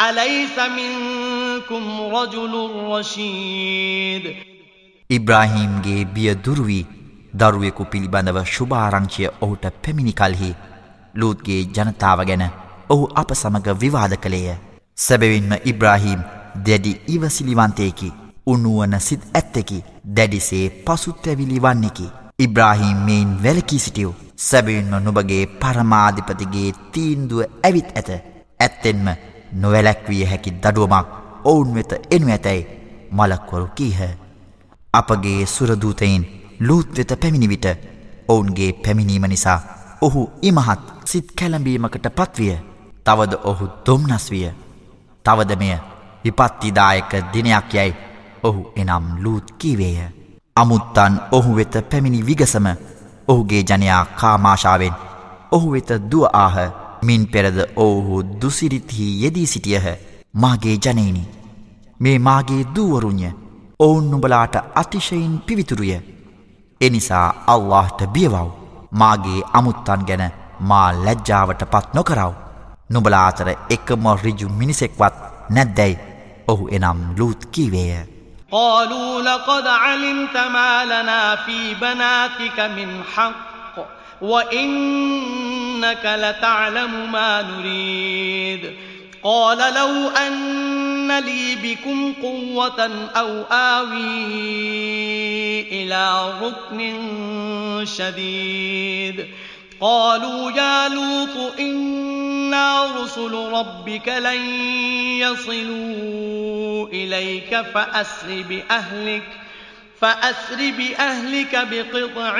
أليس منكم رجل رشيد ඉබ්‍රාහීම්ගේ බිය දුරුවී දරුවෙකු පිළිබඳව ශුභාරංචිය ඔහුට පැමිණි කල්හි ලූත්ගේ ජනතාව ගැන ඔහු අප සමඟ විවාද කළේය. සැබවින්ම ඉබ්‍රාහීම් දැඩි ඉවසිලිවන්තයකි උනුවන සිත් ඇත්තකි දැඩිසේ පසුත්තැවිලි වන්නෙකි. ඉබ්‍රාහීම් මෙයින් වැලකී සිටියව් සැබවින්ම නුබගේ පරමාධිපතිගේ තීන්දුව ඇවිත් ඇත ඇත්තෙන්ම නොවැලැක්විය හැකි දඩුවමක් ඔවුන් වෙත එනු ඇතැයි මලක්වරු කීහ. අපගේ සුරදූතයින් ලූත් වෙත පැමිණිවිට ඔවුන්ගේ පැමිණීම නිසා ඔහු ඉමහත් සිත් කැලඹීමකට පත්විය. තවද ඔහු දොම්නස් විය. තවද මෙය විපත්තිදායක දිනයක් යැයි ඔහු එනම් ලූත් කීවේය. අමුත්තන් ඔහු වෙත පැමිණි විගසම ඔහුගේ ජනයා කාමාශාවෙන් ඔහු වෙත දුව ආහ. මින් පෙරද ඔවුහු දුසිරිත්හි යෙදී සිටියහ. මාගේ ජනයිනි මේ මාගේ දූවරුණ්ය ඔවුන් නුබලාට අතිශයින් පිවිතුරුය. එනිසා අල්لهට බියවව්. මාගේ අමුත්තන් ගැන මා ලැජ්ජාවට පත් නොකරව නුබලාතර එකම රිජු මිනිසෙක්වත් නැද්දැයි ඔහු එනම් ලූත් කීවේය. قالوا لقد علمت ما لنا في بناتك من حق. وإنك لتعلم ما نريد. قال لو أن لي بكم قوة أو آوي إلى ركن شديد. قالوا يا لوط إنا رسل ربك لن يصلوا إليك فأسر بأهلك فأسر بأهلك بقطع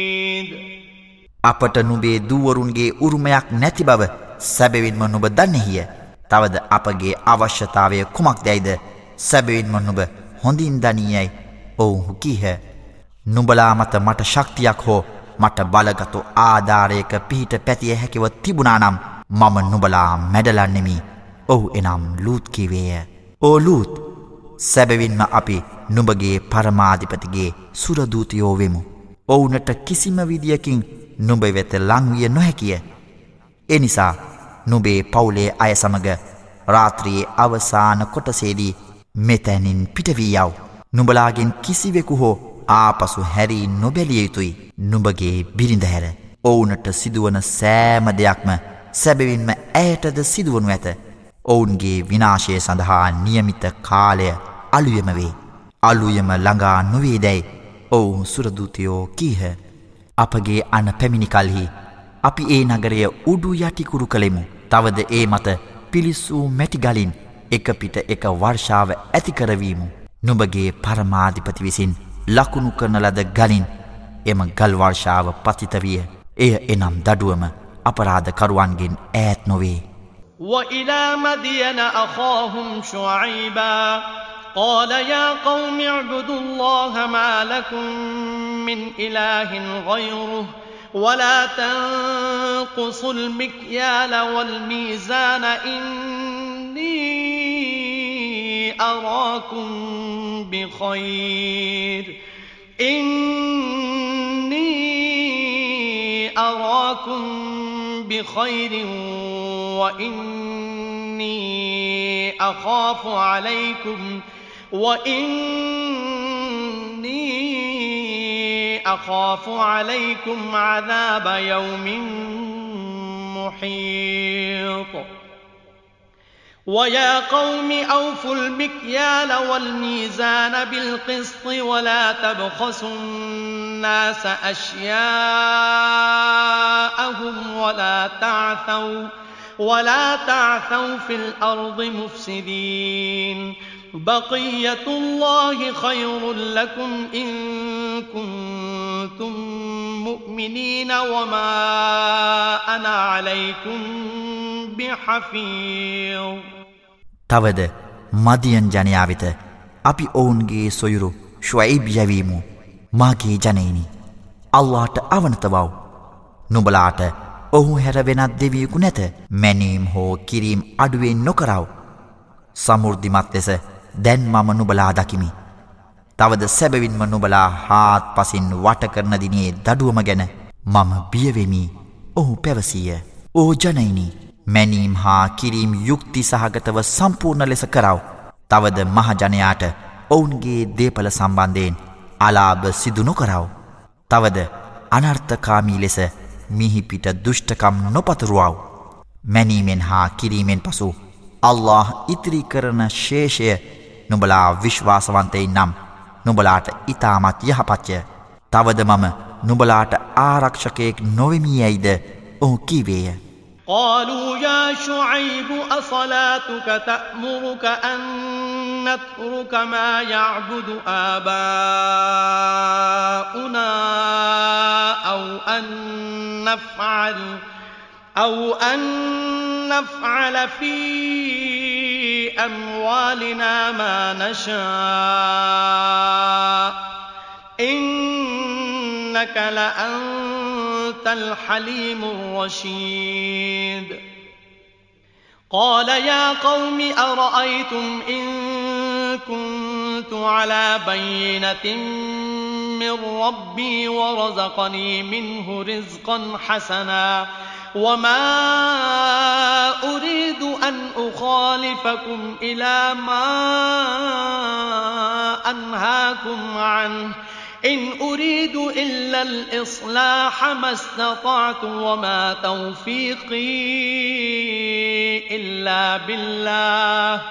අපට නුබේ දුවරුන්ගේ උරුමයක් නැති බව සැබවින්ම නුබ දන්නෙහිය. තවද අපගේ අවශ්‍යතාවය කුමක් දැයිද සැබවින්ම නුබ හොඳින් දනීයයි ඔවුහු කීහ. නුබලා මත මට ශක්තියක් හෝ මට බලගතු ආධාරයක පිහිට පැතිය හැකිව තිබුණානම් මම නුබලා මැඩලන්නෙමි ඔහු එනම් ලූත් කිවේය. ඕ ලූත් සැබවින්ම අපි නුඹගේ පරමාධිපතිගේ සුරදූතයෝ වෙමු. ඔවුනට කිසිම විදිියකින් නුඹ වෙත ලංවිය නොහැකිය. එනිසා නුබේ පවුලේ අය සමග රාත්‍රයේ අවසාන කොටසේදී මෙතැනින් පිටවී යව්. නුඹලාගෙන් කිසිවෙකු හෝ ආපසු හැරී නොබැලිය යුතුයි නුඹගේ බිරිඳ හැර. ඔවුනට සිදුවන සෑම දෙයක්ම සැබවින්ම ඇයටද සිදුවනු ඇත. ඔවුන්ගේ විනාශය සඳහා නියමිත කාලය අලුයම වේ. අලුයම ළඟා නොවේදැයි ඔවුන් සුරදූතයෝ කීහ. අපගේ අන පැමිණිකල්හි අපි ඒ නගරය උඩු යටිකුරු කළෙමු. තවද ඒ මත පිලිස්සූ මැටිගලින් එක පිට එක වර්ෂාව ඇතිකරවීමු. නුඹගේ පරමාධිපති විසින් ලකුණු කරන ලද ගලින් එම ගල්වර්ෂාව පතිතවිය. එය එනම් දඩුවම අපරාධකරුවන්ගෙන් ඈත් නොවේ. وإلى مدين أخاهم شعيبا قال يا قوم اعبدوا الله ما لكم من إله غيره ولا تنقصوا المكيال والميزان إني أراكم بخير إني أراكم بخير وإني أخاف عليكم وإني أخاف عليكم عذاب يوم محيط ويا قوم أوفوا المكيال والميزان بالقسط ولا تبخسوا الناس أشياءهم ولا تعثوا ولا تعثوا في الأرض مفسدين بقية الله خير لكم إن كنتم مؤمنين وما أنا عليكم بحفيظ තවද මදියන් ජනයා වෙත අපි ඔවුන්ගේ සොයුරු ශුවයිබ් යැවීමු මාගේ ජනයිනි අල්ලාට අවනතවව් නුබලාට ඔහු හැර වෙනත් දෙවියකු නැත මැනීම් හෝ කිරීම් අඩුවෙන් නොකරව. සමුෘද්ධිමත් ලෙස දැන් මම නුබලා දකිමි. තවද සැබවින්ම නුබලා හාත් පසින් වටකරන දිනේ දඩුවම ගැන මම බියවෙමි ඔහු පැවසීය. ඕ ජනයිනි මැනීම් හා කිරීම් යුක්ති සහගතව සම්පූර්ණ ලෙස කරව. තවද මහජනයාට ඔවුන්ගේ දේපල සම්බන්ධයෙන් අලාභ සිදුනො කරව. තවද අනර්ථකාමී ලෙස මිහිපිට දුෂ්ටකම් නොපතුරුවව්. මැනීමෙන් හා කිරීමෙන් පසු අල්له ඉතිරි කරන ශේෂය නුබලා විශ්වාසවන්තයි නම් නුබලාට ඉතාමත් යහපච්චය තවද මම නුබලාට ආරක්ෂකයෙක් නොවෙමියයිද ඔහු කීවේය. قالوا يا شعيب أصلاتك تأمرك أن نترك ما يعبد آباؤنا أو أن نفعل أو أن نفعل في أموالنا ما نشاء إنك لأنت الحليم الرشيد. قال يا قوم أرأيتم إن كنت على بينة من ربي ورزقني منه رزقا حسنا وما أريد أن أخالفكم إلى ما أنهاكم عنه إن أريد إلا الإصلاح ما استطعت وما توفيقي إلا بالله.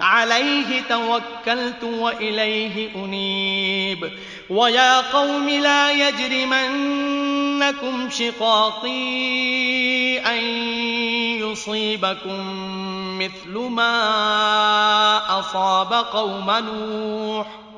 عليه توكلت وإليه أنيب. ويا قوم لا يجرمنكم شقاقي أن يصيبكم مثل ما أصاب قوم نوح.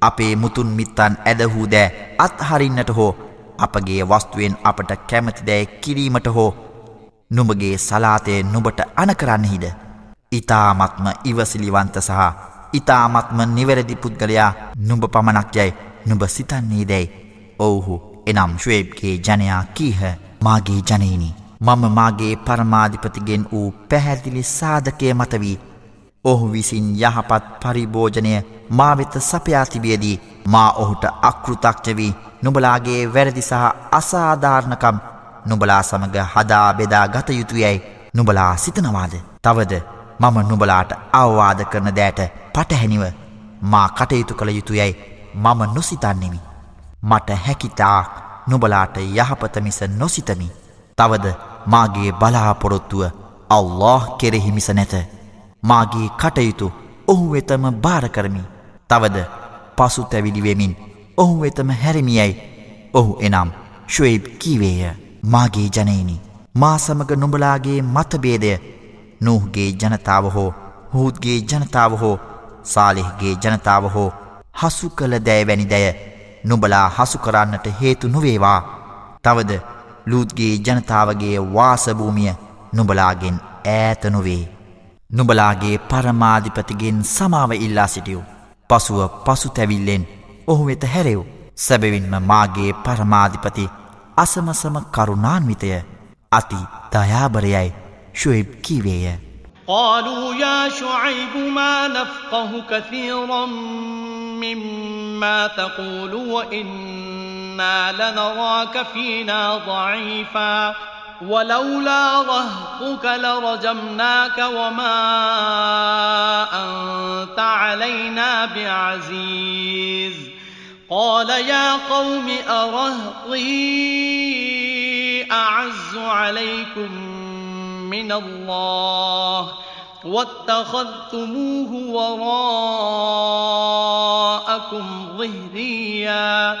අපේ මුතුන් මිත්තන් ඇදහූ දෑ අත්හරින්නට හෝ අපගේ වස්තුවෙන් අපට කැමති දෑ කිරීමට හෝ නුඹගේ සලාතය නුබට අනකරන්නෙහිද. ඉතාමත්ම ඉවසිලිවන්ත සහ ඉතාමත්ම නිවැරදි පුද්ගලයා නුඹ පමණක් යැයි නුඹ සිතන්නේ දැයි. ඔවුහු එනම් ශ්වේබ්ගේ ජනයා කීහ මාගේ ජනයිනි. මම මාගේ පරමාධිපතිගෙන් වූ පැහැදිලි සාධකය මතවී ඔහු විසින් යහපත් පරිභෝජනය මා වෙත සපයා තිබියදී මා ඔහුට අකෘතක්ෂවී නුබලාගේ වැරදි සහ අසාධාරණකම් නුබලා සමග හදා බෙදා ගත යුතුයැයි නුබලා සිතනවාද. තවද මම නුබලාට අවවාද කරන දෑට පටහැනිව මා කටයුතු කළ යුතුයැයි මම නොසිතන්නෙමි. මට හැකිතාක් නුබලාට යහපත මිස නොසිතමි. තවද මාගේ බලාපොරොත්තුව අල්له කෙරෙහි මිස නැත. මාගේ කටයුතු ඔහු වෙතම භාරකරමි. තවද පසු තැවිලිවෙමින් ඔහු වෙතම හැරමියයි. ඔහු එනම් ශුවයිබ් කීවේය. මාගේ ජනයිනි මා සමග නුඹලාගේ මතබේදය නූහගේ ජනතාව හෝ හූත්ගේ ජනතාව හෝ සාලිහගේ ජනතාව හෝ හසු කළ දෑවැනි දැය නුබලා හසු කරන්නට හේතු නොවේවා. තවද ලූත්ගේ ජනතාවගේ වාසභූමිය නුබලාගෙන් ඈත නොවේ. නුබලාගේ පරමාධිපතිගෙන් සමාව ඉල්ලා සිටියූ පසුව පසු තැවිල්ලෙන් ඔහු වෙත හැරෙව් සැබවින්ම මාගේ පරමාධිපති අසමසම කරුණාන්විතය අති දයාබරයයි ශුයිබ් කීවේය قالوا يا شعيب ما نفقه كثيرا مما تقول وإنا لنراك فينا ضعيفا ولولا رهقك لرجمناك وما أنت علينا بعزيز. قال يا قوم أرهطي أعز عليكم من الله. واتخذتموه وراءكم ظهريا.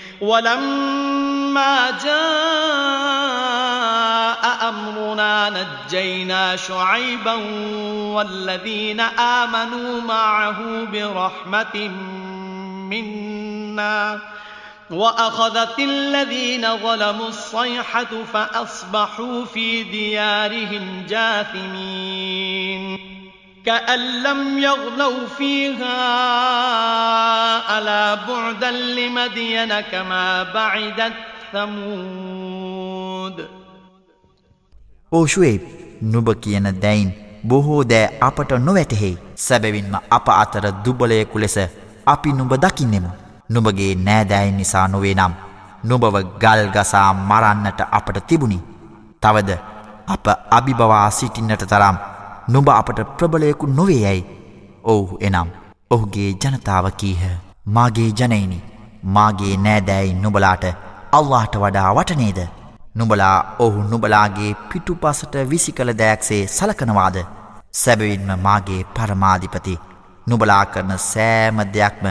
ولما جاء أمرنا نجينا شعيبا والذين آمنوا معه برحمة منا وأخذت الذين ظلموا الصيحة فأصبحوا في ديارهم جاثمين. كأن لم يغنوا فيها ألا بعدا لمدين كما بعدت ثمود ඕශුවේ නුබ කියන දැයින් බොහෝ දෑ අපට නොවැටහෙයි සැබවින්ම අප අතර දුබලයකු ලෙස අපි නුබ දකින්නෙමු නුඹගේ නෑදෑයින් නිසා නොවේ නම් නුබව ගල්ගසා මරන්නට අපට තිබුණි. තවද අප අභිබවා සිටින්නට තරම් නුඹ අපට ප්‍රබලයකු නොවේ යැයි. ඔවුහු එනම් ඔහුගේ ජනතාව කීහ. මාගේ ජනයිනි මාගේ නෑදෑයි නුබලාට අල්ලාට වඩා වටනේද. නුබලා ඔහු නුබලාගේ පිටු පසට විසි කළ දෑක්සේ සලකනවාද. සැබවින්ම මාගේ පරමාධිපති නුබලා කරන සෑම දෙයක්ම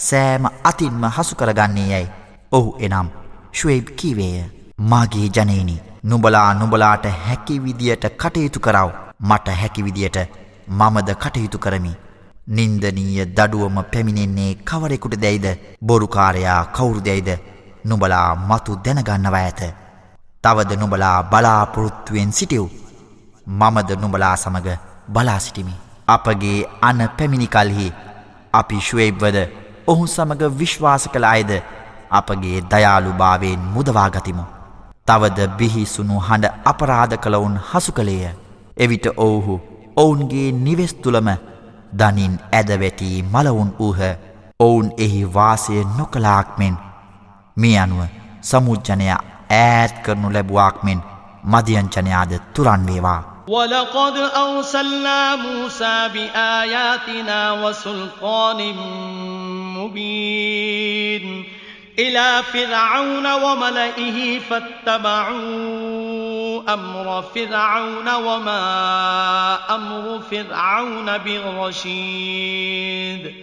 සෑම අතින්ම හසු කරගන්නේ යැයි ඔහු එනම් ශුවයිබ් කීවේය මාගේ ජනයනි නුබලා නුබලාට හැකි විදියට කටයුතු කරව මට හැකි විදියට මමද කටයුතු කරමි. නින්දනීය දඩුවම පැමිණෙන්නේ කවරෙකුට දැයිද? බොරුකාරයා කවුරු දැයිද? නුබලා මතු දැනගන්නව ඇත තවද නුබලා බලාපොරොත්තුවෙන් සිටිව්. මමද නුබලා සමග බලා සිටිමි. අපගේ අන පැමිණිකල්හි අපි ශුවයිබ්වද ඔහු සමඟ විශ්වාස කළ අයද? අපගේ දයාලු භාවයෙන් මුදවාගතිමු. තවද බිහිසුණු හඬ අපරාධ කළවුන් හසු කළේය. එවිට ඔවුහු ඔවුන්ගේ නිවෙස්තුළම දනින් ඇදවැටී මලවුන් වූහ ඔවුන් එහි වාසය නොකලාක් මෙෙන් මේ අනුව සමුජ්ජනය ඈත් කරනු ලැබුවාක් මෙෙන් මදියංචනයාද තුරන්වේවා. ولقد أرسلنا موسى بآياتنا وسلطان مبين إلى فرعون وملئه فاتبعوا أمر فرعون وما أمر فرعون برشيد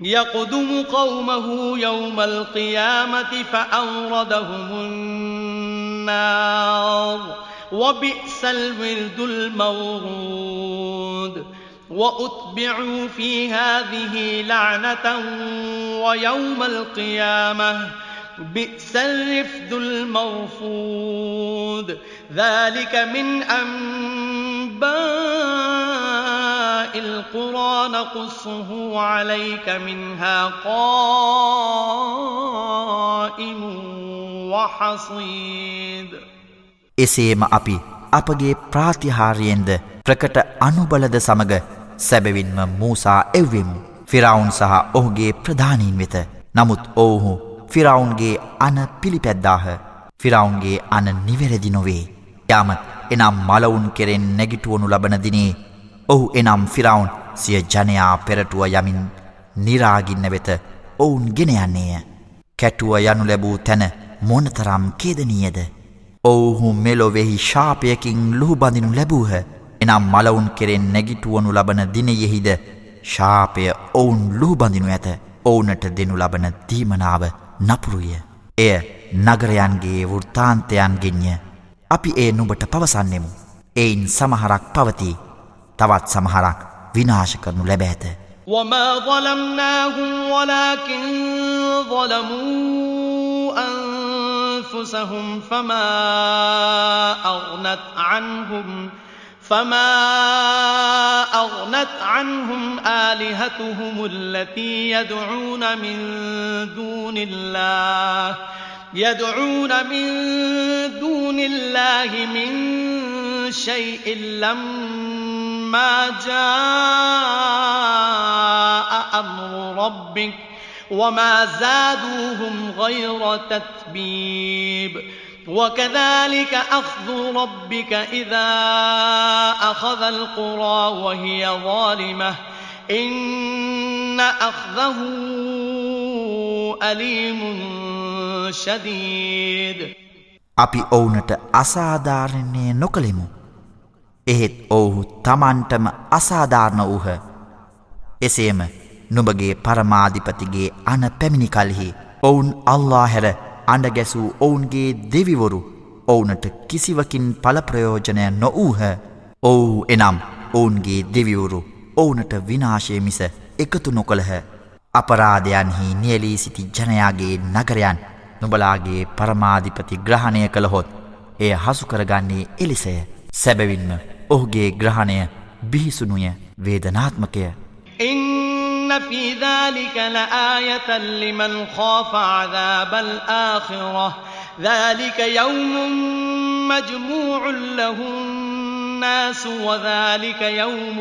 يقدم قومه يوم القيامة فأوردهم النار. وبئس الورد المورود. وأتبعوا في هذه لعنة ويوم القيامة بئس الرفد المرفود ذلك من أنباء القرى نقصه عليك منها قائم وحصيد එසේම අපි අපගේ ප්‍රාතිහාරයෙන්ද ප්‍රකට අනුබලද සමග සැබවින්ම මූසා එව්වෙමු. ෆිරවුන් සහ ඔහුගේ ප්‍රධානීන් වෙත. නමුත් ඔවුහු ෆිරවුන්ගේ අන පිළිපැද්දාහ. ෆිරවුන්ගේ අන නිවැරදි නොවේ. යාමත් එනම් මලවුන් කෙරෙන් නැගිටුවනු ලබනදිනේ. ඔහු එනම් ෆිරවුන් සිය ජනයා පෙරටුව යමින් නිරාගින්න වෙත ඔවුන් ගෙන යන්නේය. කැටුව යනු ලැබූ තැන මොනතරම් කේදනීයද. ඔවුහු මෙලොවෙහි ශාපයකින් ලුහුබඳිනු ලැබූහ එනම් මලවුන් කෙරෙන් නැගිටුවනු ලබන දිනයෙහිද ශාපය ඔවුන් ලුහුබඳිනු ඇත ඔවුනට දෙනු ලබන දීමනාව නපුරුය එය නගරයන්ගේ වෘතාන්තයන්ගෙන්ය අපි ඒ නුබට පවසන්නෙමු එයින් සමහරක් පවතිී තවත් සමහරක් විනාශ කරනු ලැබ ඇත وما ظلمناهم ولكن ظلموا أنفسهم فما أغنت عنهم فما أغنت عنهم آلهتهم التي يدعون من دون الله يدعون من دون الله من شيء لما جاء أمر ربك وما زادوهم غير تتبيب وكذلك أخذ ربك إذا أخذ القرى وهي ظالمة إن أخذه أليم شديد අපි ඔවුනට අසාධාරණය නොකළෙමු. එහෙත් ඔවුහු තමන්ටම අසාධාරණ වූහ. එසේම නුඹගේ පරමාධිපතිගේ අන පැමිණි කල්හි ඔවුන් අල්ලා හැර අඩගැසූ ඔවුන්ගේ දෙවිවරු ඔවුනට කිසිවකින් පලප්‍රයෝජනය නොවූහ. ඔවු එනම් ඔවුන්ගේ දෙවිවරු ඔවුනට විනාශය මිස එකතු නොකළහ. අපරාධයන්හි නියලී සිටි ජනයාගේ නගරයන් නුබලාගේ පරමාධිපති ග්‍රහණය කළහොත් එය හසුකරගන්නේ එලිසය. සැබවින්ම ඔහුගේ ග්‍රහණය බිහිසුනුය වේදනාත්මකය. إن في ذلك لآية لمن خاف عذاب الآخرة ذلك يوم مجموع له الناس وذلك يوم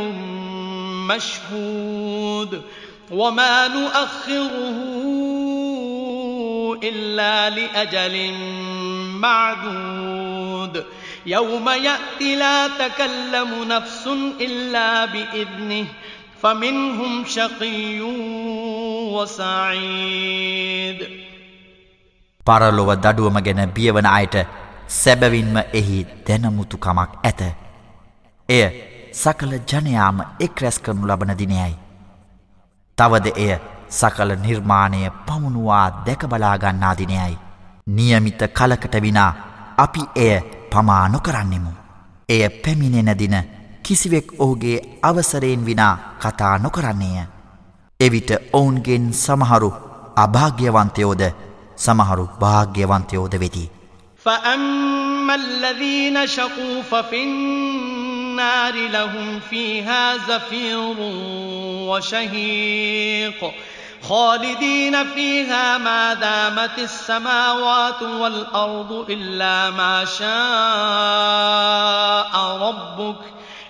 مشهود وما نؤخره إلا لأجل معدود يوم يأتي لا تكلم نفس إلا بإذنه فمنهم شقي وسعيد පරලොව දඩුවම ගැන බියවන අයට සැබවින්ම එහි දැනමුතුකමක් ඇත. එය සකල ජනයාම එක් රැස් කරනු ලබන දිනයයි. තවද එය සකල නිර්මාණය පමුණුවා දැකබලාගන්නා දිනයයි. නියමිත කලකට විනා අපි එය පමා නොකරන්නෙමු. එය පැමිණෙන දින කිසිවෙක් ඔහුගේ අවසරයෙන් විනා කතා නොකරන්නේය. එවිට ඔවුන්ගෙන් සමහරු අභාග්‍යවන්තයෝද සමහරු භාග්‍යවන්තයෝද වෙති. فأما الذين شقوا ففي النار لهم فيها زفير وشهيق خالدين فيها ما دامت السماوات والأرض إلا ما شاء ربك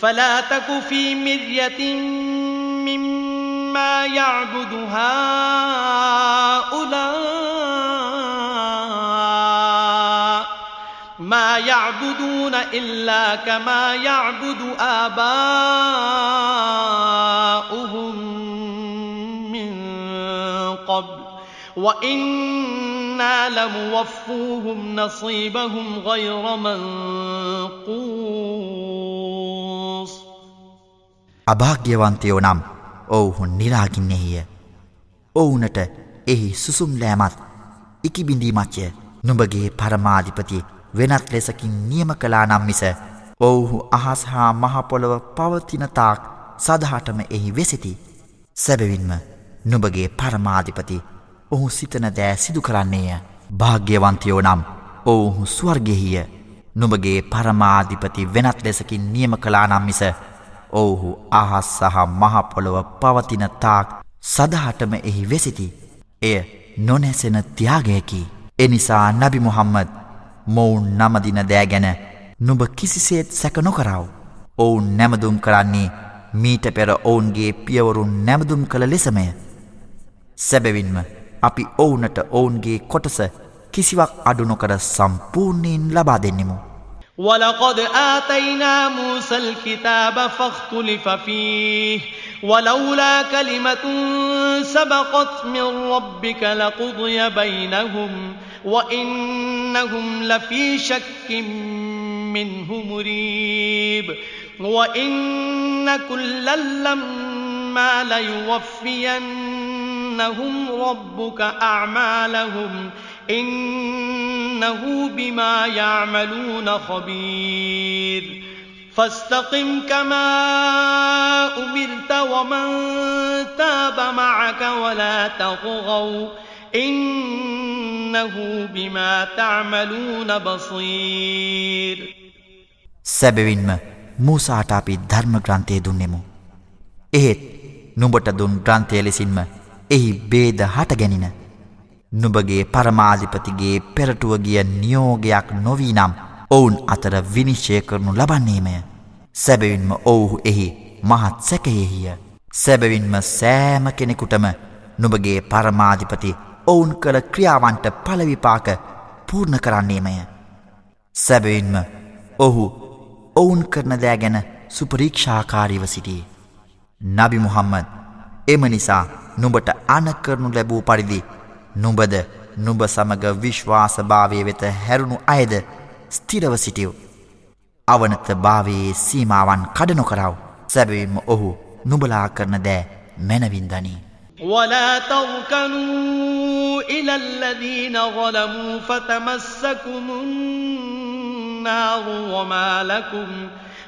فلا تك في مرية مما يعبد هؤلاء. ما يعبدون إلا كما يعبد آباؤهم من قبل. وإنا لموفوهم نصيبهم غير منقوص අභාග්‍යවන්තයෝ නම් ඔවුහු නිරාගින්නෙහිය. ඔවුනට එහි සුසුම් ලෑමත් ඉකිබිඳීමච්චය නුඹගේ පරමාධිපති වෙනත් ලෙසකින් නියම කලා නම් මිස ඔවුහු අහස් හා මහපොළොව පවතිනතාක් සදහටම එහි වෙසිති. සැබවින්ම නුඹගේ පරමාධිපති ඔහු සිතන දෑ සිදු කරන්නේය. භාග්‍යවන්තයෝ නම් ඔවුහු ස්වර්ගෙහිය නුඹගේ පරමාධිපති වෙනත් ලෙසකින් නියම කලා නම් මිස ඔවුහු අහස් සහ මහපොළොව පවතින තාක් සදහටම එහි වෙසිති. එය නොනැසෙන තියාගයකි. එනිසා නබි මුහම්මද මොවුන් නමදින දෑ ගැන නුඹ කිසිසේත් සැක නොකරාව. ඔවුන් නැමදුම් කරන්නේ මීට පෙර ඔවුන්ගේ පියවරුන් නැමදුම් කළ ලෙසමය. සැබවින්ම අපි ඔවුනට ඔවුන්ගේ කොටස කිසිවක් අඩුනොකර සම්පූර්ණයෙන් ලබා දෙන්නෙමු. ولقد آتينا موسى الكتاب فاختلف فيه ولولا كلمة سبقت من ربك لقضي بينهم وإنهم لفي شك منه مريب وإن كلا لما ليوفينهم ربك أعمالهم إنه بما يعملون خبير فاستقم كما أمرت ومن تاب معك ولا تطغوا إنه بما تعملون بصير සැබවින්ම මූසාට අපි ධර්ම ග්‍රන්ථය දුන්නෙමු. එහෙත් නුඹට දුන් ග්‍රන්ථය ලෙසින්ම එහි බේද හට ගැනින. නුබගේ පරමාධිපතිගේ පෙරටුව ගිය නියෝගයක් නොවී නම් ඔවුන් අතර විනිශ්චය කරනු ලබන්නේමය. සැබවින්ම ඔවුහු එහි මහත් සැකයෙහිය. සැබවින්ම සෑම කෙනෙකුටම නුබගේ පරමාධිපති ඔවුන් කළ ක්‍රියාවන්ට පලවිපාක පූර්ණ කරන්නේමය. සැබවින්ම ඔහු ඔවුන් කරන දෑ ගැන සුපරීක්ෂාකාරීව සිටියේ. නබි මුහම්මද එම නිසා නුඹට අනකරනු ලැබූ පරිදි නුඹද නුඹ සමග විශ්වාසභාවය වෙත හැරුණු අයද ස්තිරව සිටියව්. අවනත භාවයේ සීමාවන් කඩනොකරව සැබවින්ම ඔහු නුබලා කරන දෑ මැනවින්දනී. ولا تركنوا إلى الذين ظلموا فتمسكم النار وما لكم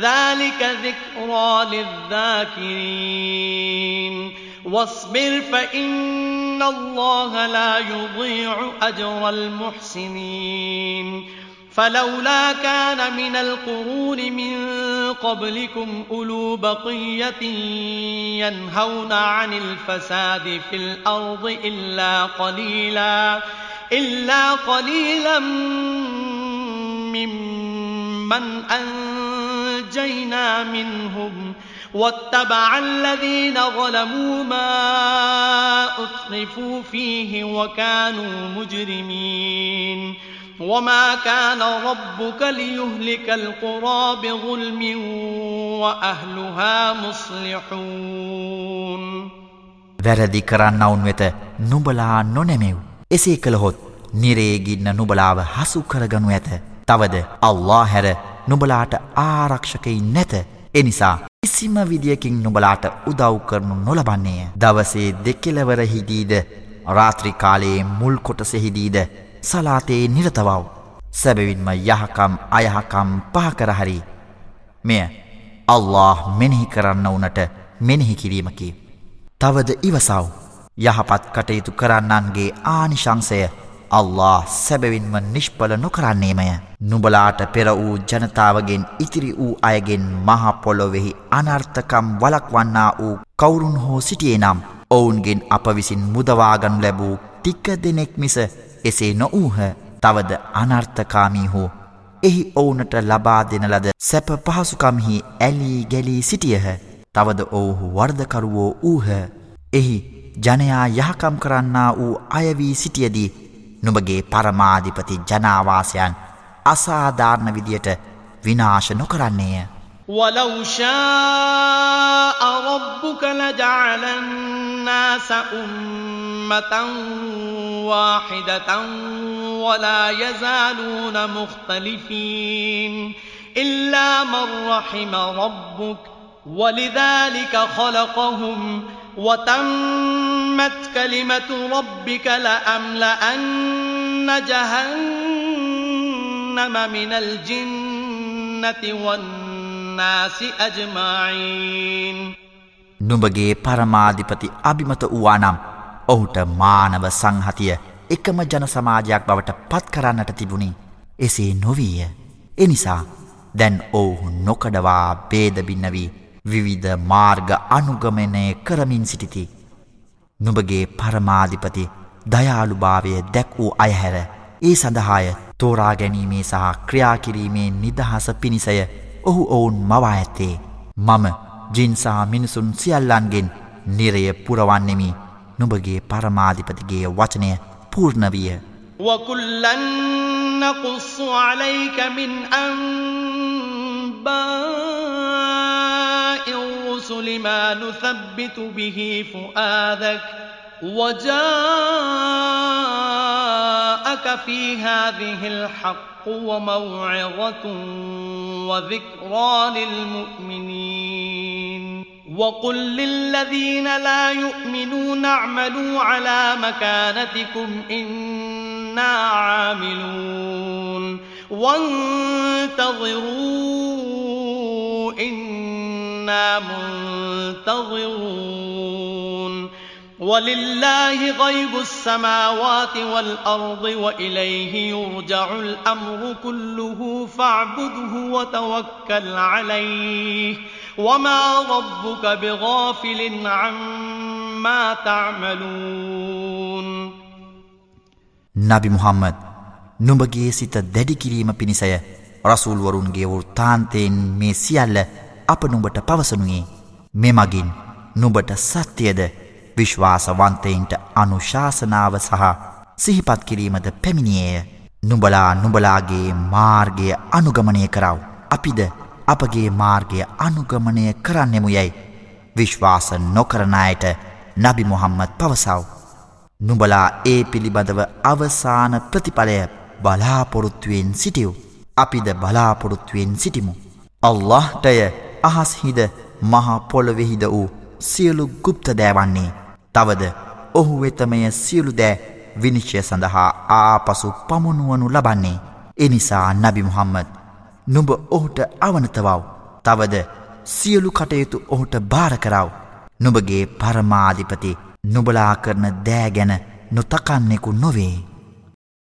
ذلك ذكرى للذاكرين. واصبر فإن الله لا يضيع أجر المحسنين. فلولا كان من القرون من قبلكم أولو بقية ينهون عن الفساد في الأرض إلا قليلا إلا قليلا ممن نجينا منهم واتبع الذين ظلموا ما أطرفوا فيه وكانوا مجرمين وما كان ربك ليهلك القرى بظلم وأهلها مصلحون. වැරදි කරන්නවුන් වෙත නුබලා නොනෙමෙව්. එසේ කළහොත් නිරේගින්න නුබලාව හසු කරගනු ඇත. තවද අල්له හැර නුබලාට ආරක්ෂකයි නැත. එනිසා කිසිම විදියකින් නුබලාට උදව් කරනු නොලබන්නේය. දවසේ දෙක්කෙලවරහිදීද රාත්‍රිකාලයේ මුල් කොටසෙහිදීද සලාතයේ නිරතවව්. සැබවින්ම යහකම් අයහකම් පහකරහරි. මෙය අල්له මෙනෙහි කරන්න වනට මෙනෙහි කිරීමකි. තවද ඉවසව් යහපත් කටයුතු කරන්නන්ගේ ආනිශංසය අල්له සැබවින්ම නිෂ්පල නොකරන්නේමය. නුබලාට පෙර වූ ජනතාවගෙන් ඉතිරි වූ අයගෙන් මහපොලොවෙහි අනර්ථකම් වලක්වන්නා වූ කවුරුන් හෝ සිටියේ නම් ඔවුන්ගෙන් අප විසින් මුදවාගනු ලැබූ ටික්ක දෙනෙක් මිස එසේ නොවූහ. තවද අනර්ථකාමී හෝ එහි ඔවුනට ලබා දෙන ලද සැප පහසුකම්හි ඇලී ගැලී සිටියහ. තවද ඔවුහු වර්ධකරුවෝ වූහ. එහි ජනයා යහකම් කරන්නා වූ අයවී සිටියදී නුඹගේ පරමාධිපති ජනාවාසයන් අසාධාරණ විදියට විනාශ නොකරන්නේය. ولو شاء ربك لجعل الناس أمة واحدة ولا يزالون مختلفين إلا من رحم ربك ولذلك خلقهم وتمت كلمة ربك لأملأن جهنم من الجنة والناس أجمعين නුඹගේ පරමාධිපති අභිමත වූවානම් ඔහුට මානව සංහතිය එකම ජන සමාජයක් බවට පත් කරන්නට තිබුණි එසේ නොවීය එනිසා දැන් ඔවුහු නොකඩවා බේදබින්න වී විවිධ මාර්ග අනුගමනය කරමින් සිටිති. නුබගේ පරමාධිපති දයාළුභාවය දැක් වූ අයහැර ඒ සඳහාය තෝරා ගැනීමේ සහ ක්‍රියාකිරීමේ නිදහස පිණිසය ඔහු ඔවුන් මවා ඇත්තේ. මම ජින්සාහ මිනිසුන් සියල්ලන්ගෙන් නිරය පුරවන්නෙමි නුබගේ පරමාධිපතිගේ වචනය පූර්ණවිය. وكلا نقص عليك من أنباء الرسل ما نثبت به فؤادك وجاءك في هذه الحق وموعظة وذكرى للمؤمنين. وقل للذين لا يؤمنون اعملوا على مكانتكم إنا عاملون. وانتظروا إنا إنا منتظرون ولله غيب السماوات والأرض وإليه يرجع الأمر كله فاعبده وتوكل عليه وما ربك بغافل عما تعملون نبي محمد නුඹගේ සිත දැඩි කිරීම පිණිසය රසූල්වරුන්ගේ වෘත්තාන්තයෙන් මේ සියල්ල අප නුඹට පවසනුයේ. මෙමගින් නුබට සත්‍යයද විශ්වාසවන්තයින්ට අනුශාසනාව සහ සිහිපත් කිරීමද පැමිණියේය. නුබලා නුබලාගේ මාර්ගය අනුගමනය කරව. අපිද අපගේ මාර්ගය අනුගමනය කරන්නෙමු යැයි විශ්වාස නොකරණයට නබි මොහම්මත් පවසව. නුබලා ඒ පිළිබඳව අවසාන ප්‍රතිඵලය බලාපොරොත්තුවෙන් සිටියව් අපිද බලාපොරොත්තුවෙන් සිටිමු. අල්لهටය අහස්හිද මහා පොළොවෙහිද වූ සියලු ගුප්ත දෑවන්නේ තවද ඔහු වෙතමය සියලු දෑ විනිශ්චය සඳහා ආපසු පමුණුවනු ලබන්නේ. එනිසා නබි මුහම්මද නුඹ ඔහුට අවනතවව් තවද සියලු කටයුතු ඔහුට භාරකරව නුඹගේ පරමාධිපති නුබලා කරන දෑ ගැන නොතකන්නෙකු නොවේ.